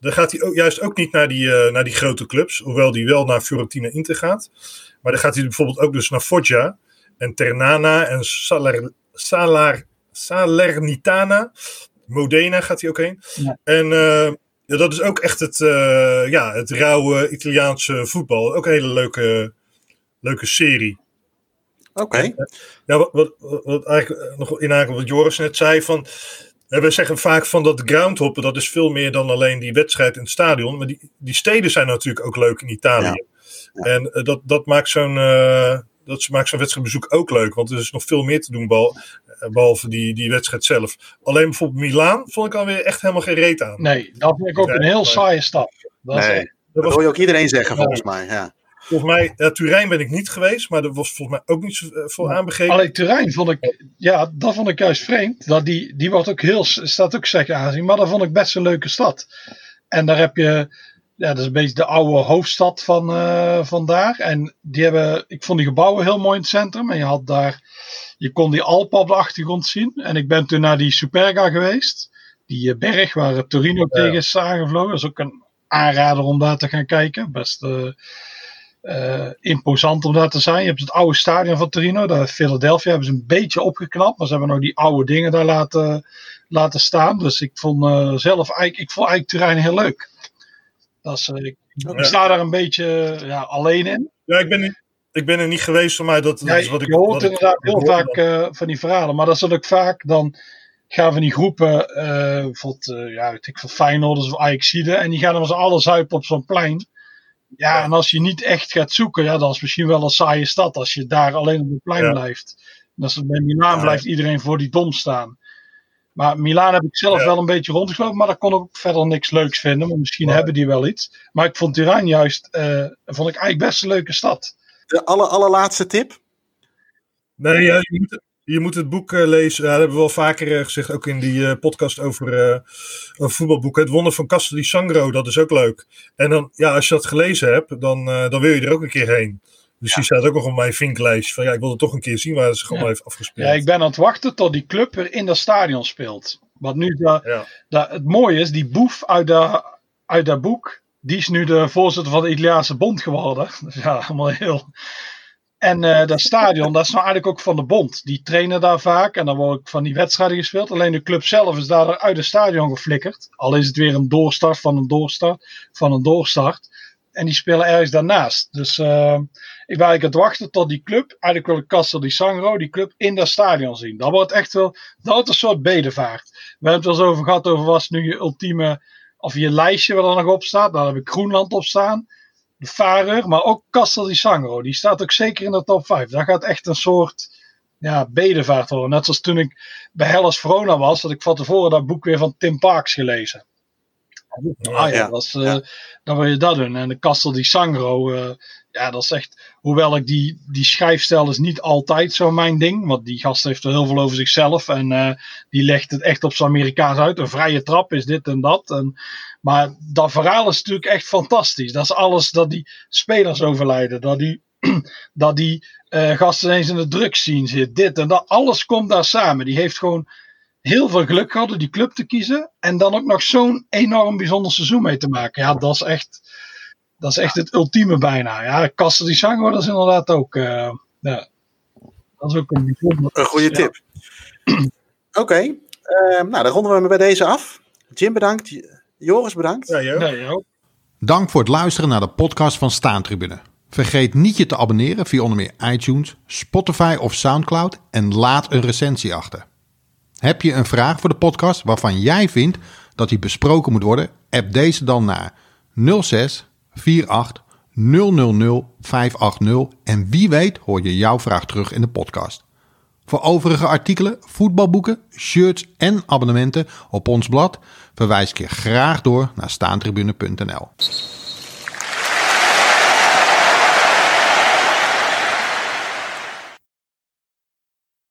[SPEAKER 1] dan gaat hij ook, juist ook niet naar die, uh, naar die grote clubs. Hoewel die wel naar Fiorentina Inter gaat. Maar dan gaat hij bijvoorbeeld ook dus naar Foggia. En Ternana en Saler, Salar, Salernitana. Modena gaat hij ook heen. Ja. En uh, ja, dat is ook echt het, ja, het rauwe Italiaanse voetbal. Ook een hele leuke, leuke serie.
[SPEAKER 2] Oké.
[SPEAKER 1] Ja, wat, wat, wat eigenlijk nog inhaken wat Joris net zei van. We zeggen vaak van dat groundhoppen, dat is veel meer dan alleen die wedstrijd in het stadion. Maar die, die steden zijn natuurlijk ook leuk in Italië. Ja. En uh, dat, dat maakt zo'n uh, dat maakt zo'n wedstrijdbezoek ook leuk. Want er is nog veel meer te doen, behal, behalve die, die wedstrijd zelf. Alleen bijvoorbeeld Milaan vond ik alweer echt helemaal geen reet aan.
[SPEAKER 4] Nee, dat vind ik ook een heel saaie stap.
[SPEAKER 2] Dat, nee, echt, dat, dat hoor je ook iedereen zeggen, volgens mij. Ja.
[SPEAKER 1] Volgens mij, ja, Turijn ben ik niet geweest, maar er was volgens mij ook niet zoveel uh, aanbegeven.
[SPEAKER 4] Alleen Turijn vond ik, ja, dat vond ik juist vreemd. Dat die, die wordt ook heel, staat ook zeker aanzien, maar dat vond ik best een leuke stad. En daar heb je, ja, dat is een beetje de oude hoofdstad van, uh, van daar. En die hebben, ik vond die gebouwen heel mooi in het centrum. En je had daar, je kon die Alpen op de achtergrond zien. En ik ben toen naar die Superga geweest. Die uh, berg waar Torino ja. tegen is aangevlogen. Dat is ook een aanrader om daar te gaan kijken. Best, uh, uh, imposant om daar te zijn. Je hebt het oude stadion van Torino, daar Philadelphia hebben ze een beetje opgeknapt, maar ze hebben nog die oude dingen daar laten, laten staan. Dus ik vond zelf eigenlijk, ik vond eigenlijk Turijn heel leuk. Dat is, ik, ik, sta daar een beetje ja, alleen in.
[SPEAKER 1] Ja, ik ben, ik ben er niet geweest voor mij. Dat, dat is wat ik,
[SPEAKER 4] je hoort inderdaad heel vaak uh, van die verhalen, maar dat is ook vaak dan gaan van die groepen, uh, bijvoorbeeld, uh, ja, ik veel, Feyenoorders of Ajaxide, en die gaan dan z'n allen zuipen op zo'n plein. Ja, en als je niet echt gaat zoeken, ja, dan is het misschien wel een saaie stad als je daar alleen op het plein ja. blijft. En als het bij Milaan ja, blijft iedereen voor die dom staan. Maar Milaan heb ik zelf ja. wel een beetje rondgelopen, maar daar kon ik verder niks leuks vinden. Maar misschien hebben die wel iets. Maar ik vond Turijn juist, uh, vond ik eigenlijk best een leuke stad.
[SPEAKER 2] De aller, allerlaatste tip?
[SPEAKER 1] Nee, ja, je, moet, je moet het boek uh, lezen. Ja, dat hebben we wel vaker uh, gezegd, ook in die uh, podcast over, over voetbalboeken. Het Wonder van Castel di Sangro, dat is ook leuk. En dan, ja, als je dat gelezen hebt, dan, dan wil je er ook een keer heen. Dus die staat ook nog op mijn vinklijst. Van ja, ik wil het toch een keer zien waar ze gewoon heeft afgespeeld.
[SPEAKER 4] Ja, ik ben aan het wachten tot die club weer in dat stadion speelt. Want nu, da, het mooie is, die boef uit dat uit dat boek, die is nu de voorzitter van de Italiaanse Bond geworden. Dus ja, allemaal heel. En uh, dat stadion, dat is nou eigenlijk ook van de bond. Die trainen daar vaak en dan wordt van die wedstrijden gespeeld. Alleen de club zelf is daar uit het stadion geflikkerd. Al is het weer een doorstart van een doorstart van een doorstart. En die spelen ergens daarnaast. Dus uh, ik eigenlijk aan het wachten tot die club, eigenlijk wil ik Castel di Sangro, die club in dat stadion zien. Dat wordt echt wel, dat een soort bedevaart. We hebben het wel eens over gehad over was nu je ultieme, of je lijstje waar er nog op staat. Daar heb ik Groenland op staan de Farer, maar ook Castel di Sangro. Die staat ook zeker in de top 5. Dat gaat echt een soort ja, bedevaart worden. Net zoals toen ik bij Hellas Verona was, dat ik van tevoren dat boek weer van Tim Parks gelezen. Ah ja, dat is, uh, ja. dan wil je dat doen. En de Castel di Sangro, uh, ja, dat is echt. Hoewel ik die, die schrijfstijl is niet altijd zo mijn ding. Want die gast heeft er heel veel over zichzelf. En uh, die legt het echt op zijn Amerikaans uit. Een vrije trap is dit en dat. En, maar dat verhaal is natuurlijk echt fantastisch. Dat is alles dat die spelers overlijden. Dat die, dat die uh, gasten ineens in de drugs zien zit. Dit en dat. Alles komt daar samen. Die heeft gewoon heel veel geluk gehad om die club te kiezen. En dan ook nog zo'n enorm bijzonder seizoen mee te maken. Ja, dat is echt, dat is echt het ultieme bijna. Ja, Castel di Sangro, dat is inderdaad ook, uh, ja, dat is ook een bijzonder.
[SPEAKER 2] Een goede ja. tip. Oké, okay. uh, nou dan ronden we bij deze af. Jim bedankt, Joris bedankt.
[SPEAKER 1] Ja, jo.
[SPEAKER 4] Ja, jo.
[SPEAKER 5] Dank voor het luisteren naar de podcast van Staantribune. Vergeet niet je te abonneren via onder meer iTunes, Spotify of Soundcloud en laat een recensie achter. Heb je een vraag voor de podcast waarvan jij vindt dat die besproken moet worden? App deze dan naar 06 48 000 580 en wie weet hoor je jouw vraag terug in de podcast. Voor overige artikelen, voetbalboeken, shirts en abonnementen op ons blad verwijs ik je graag door naar staantribune.nl.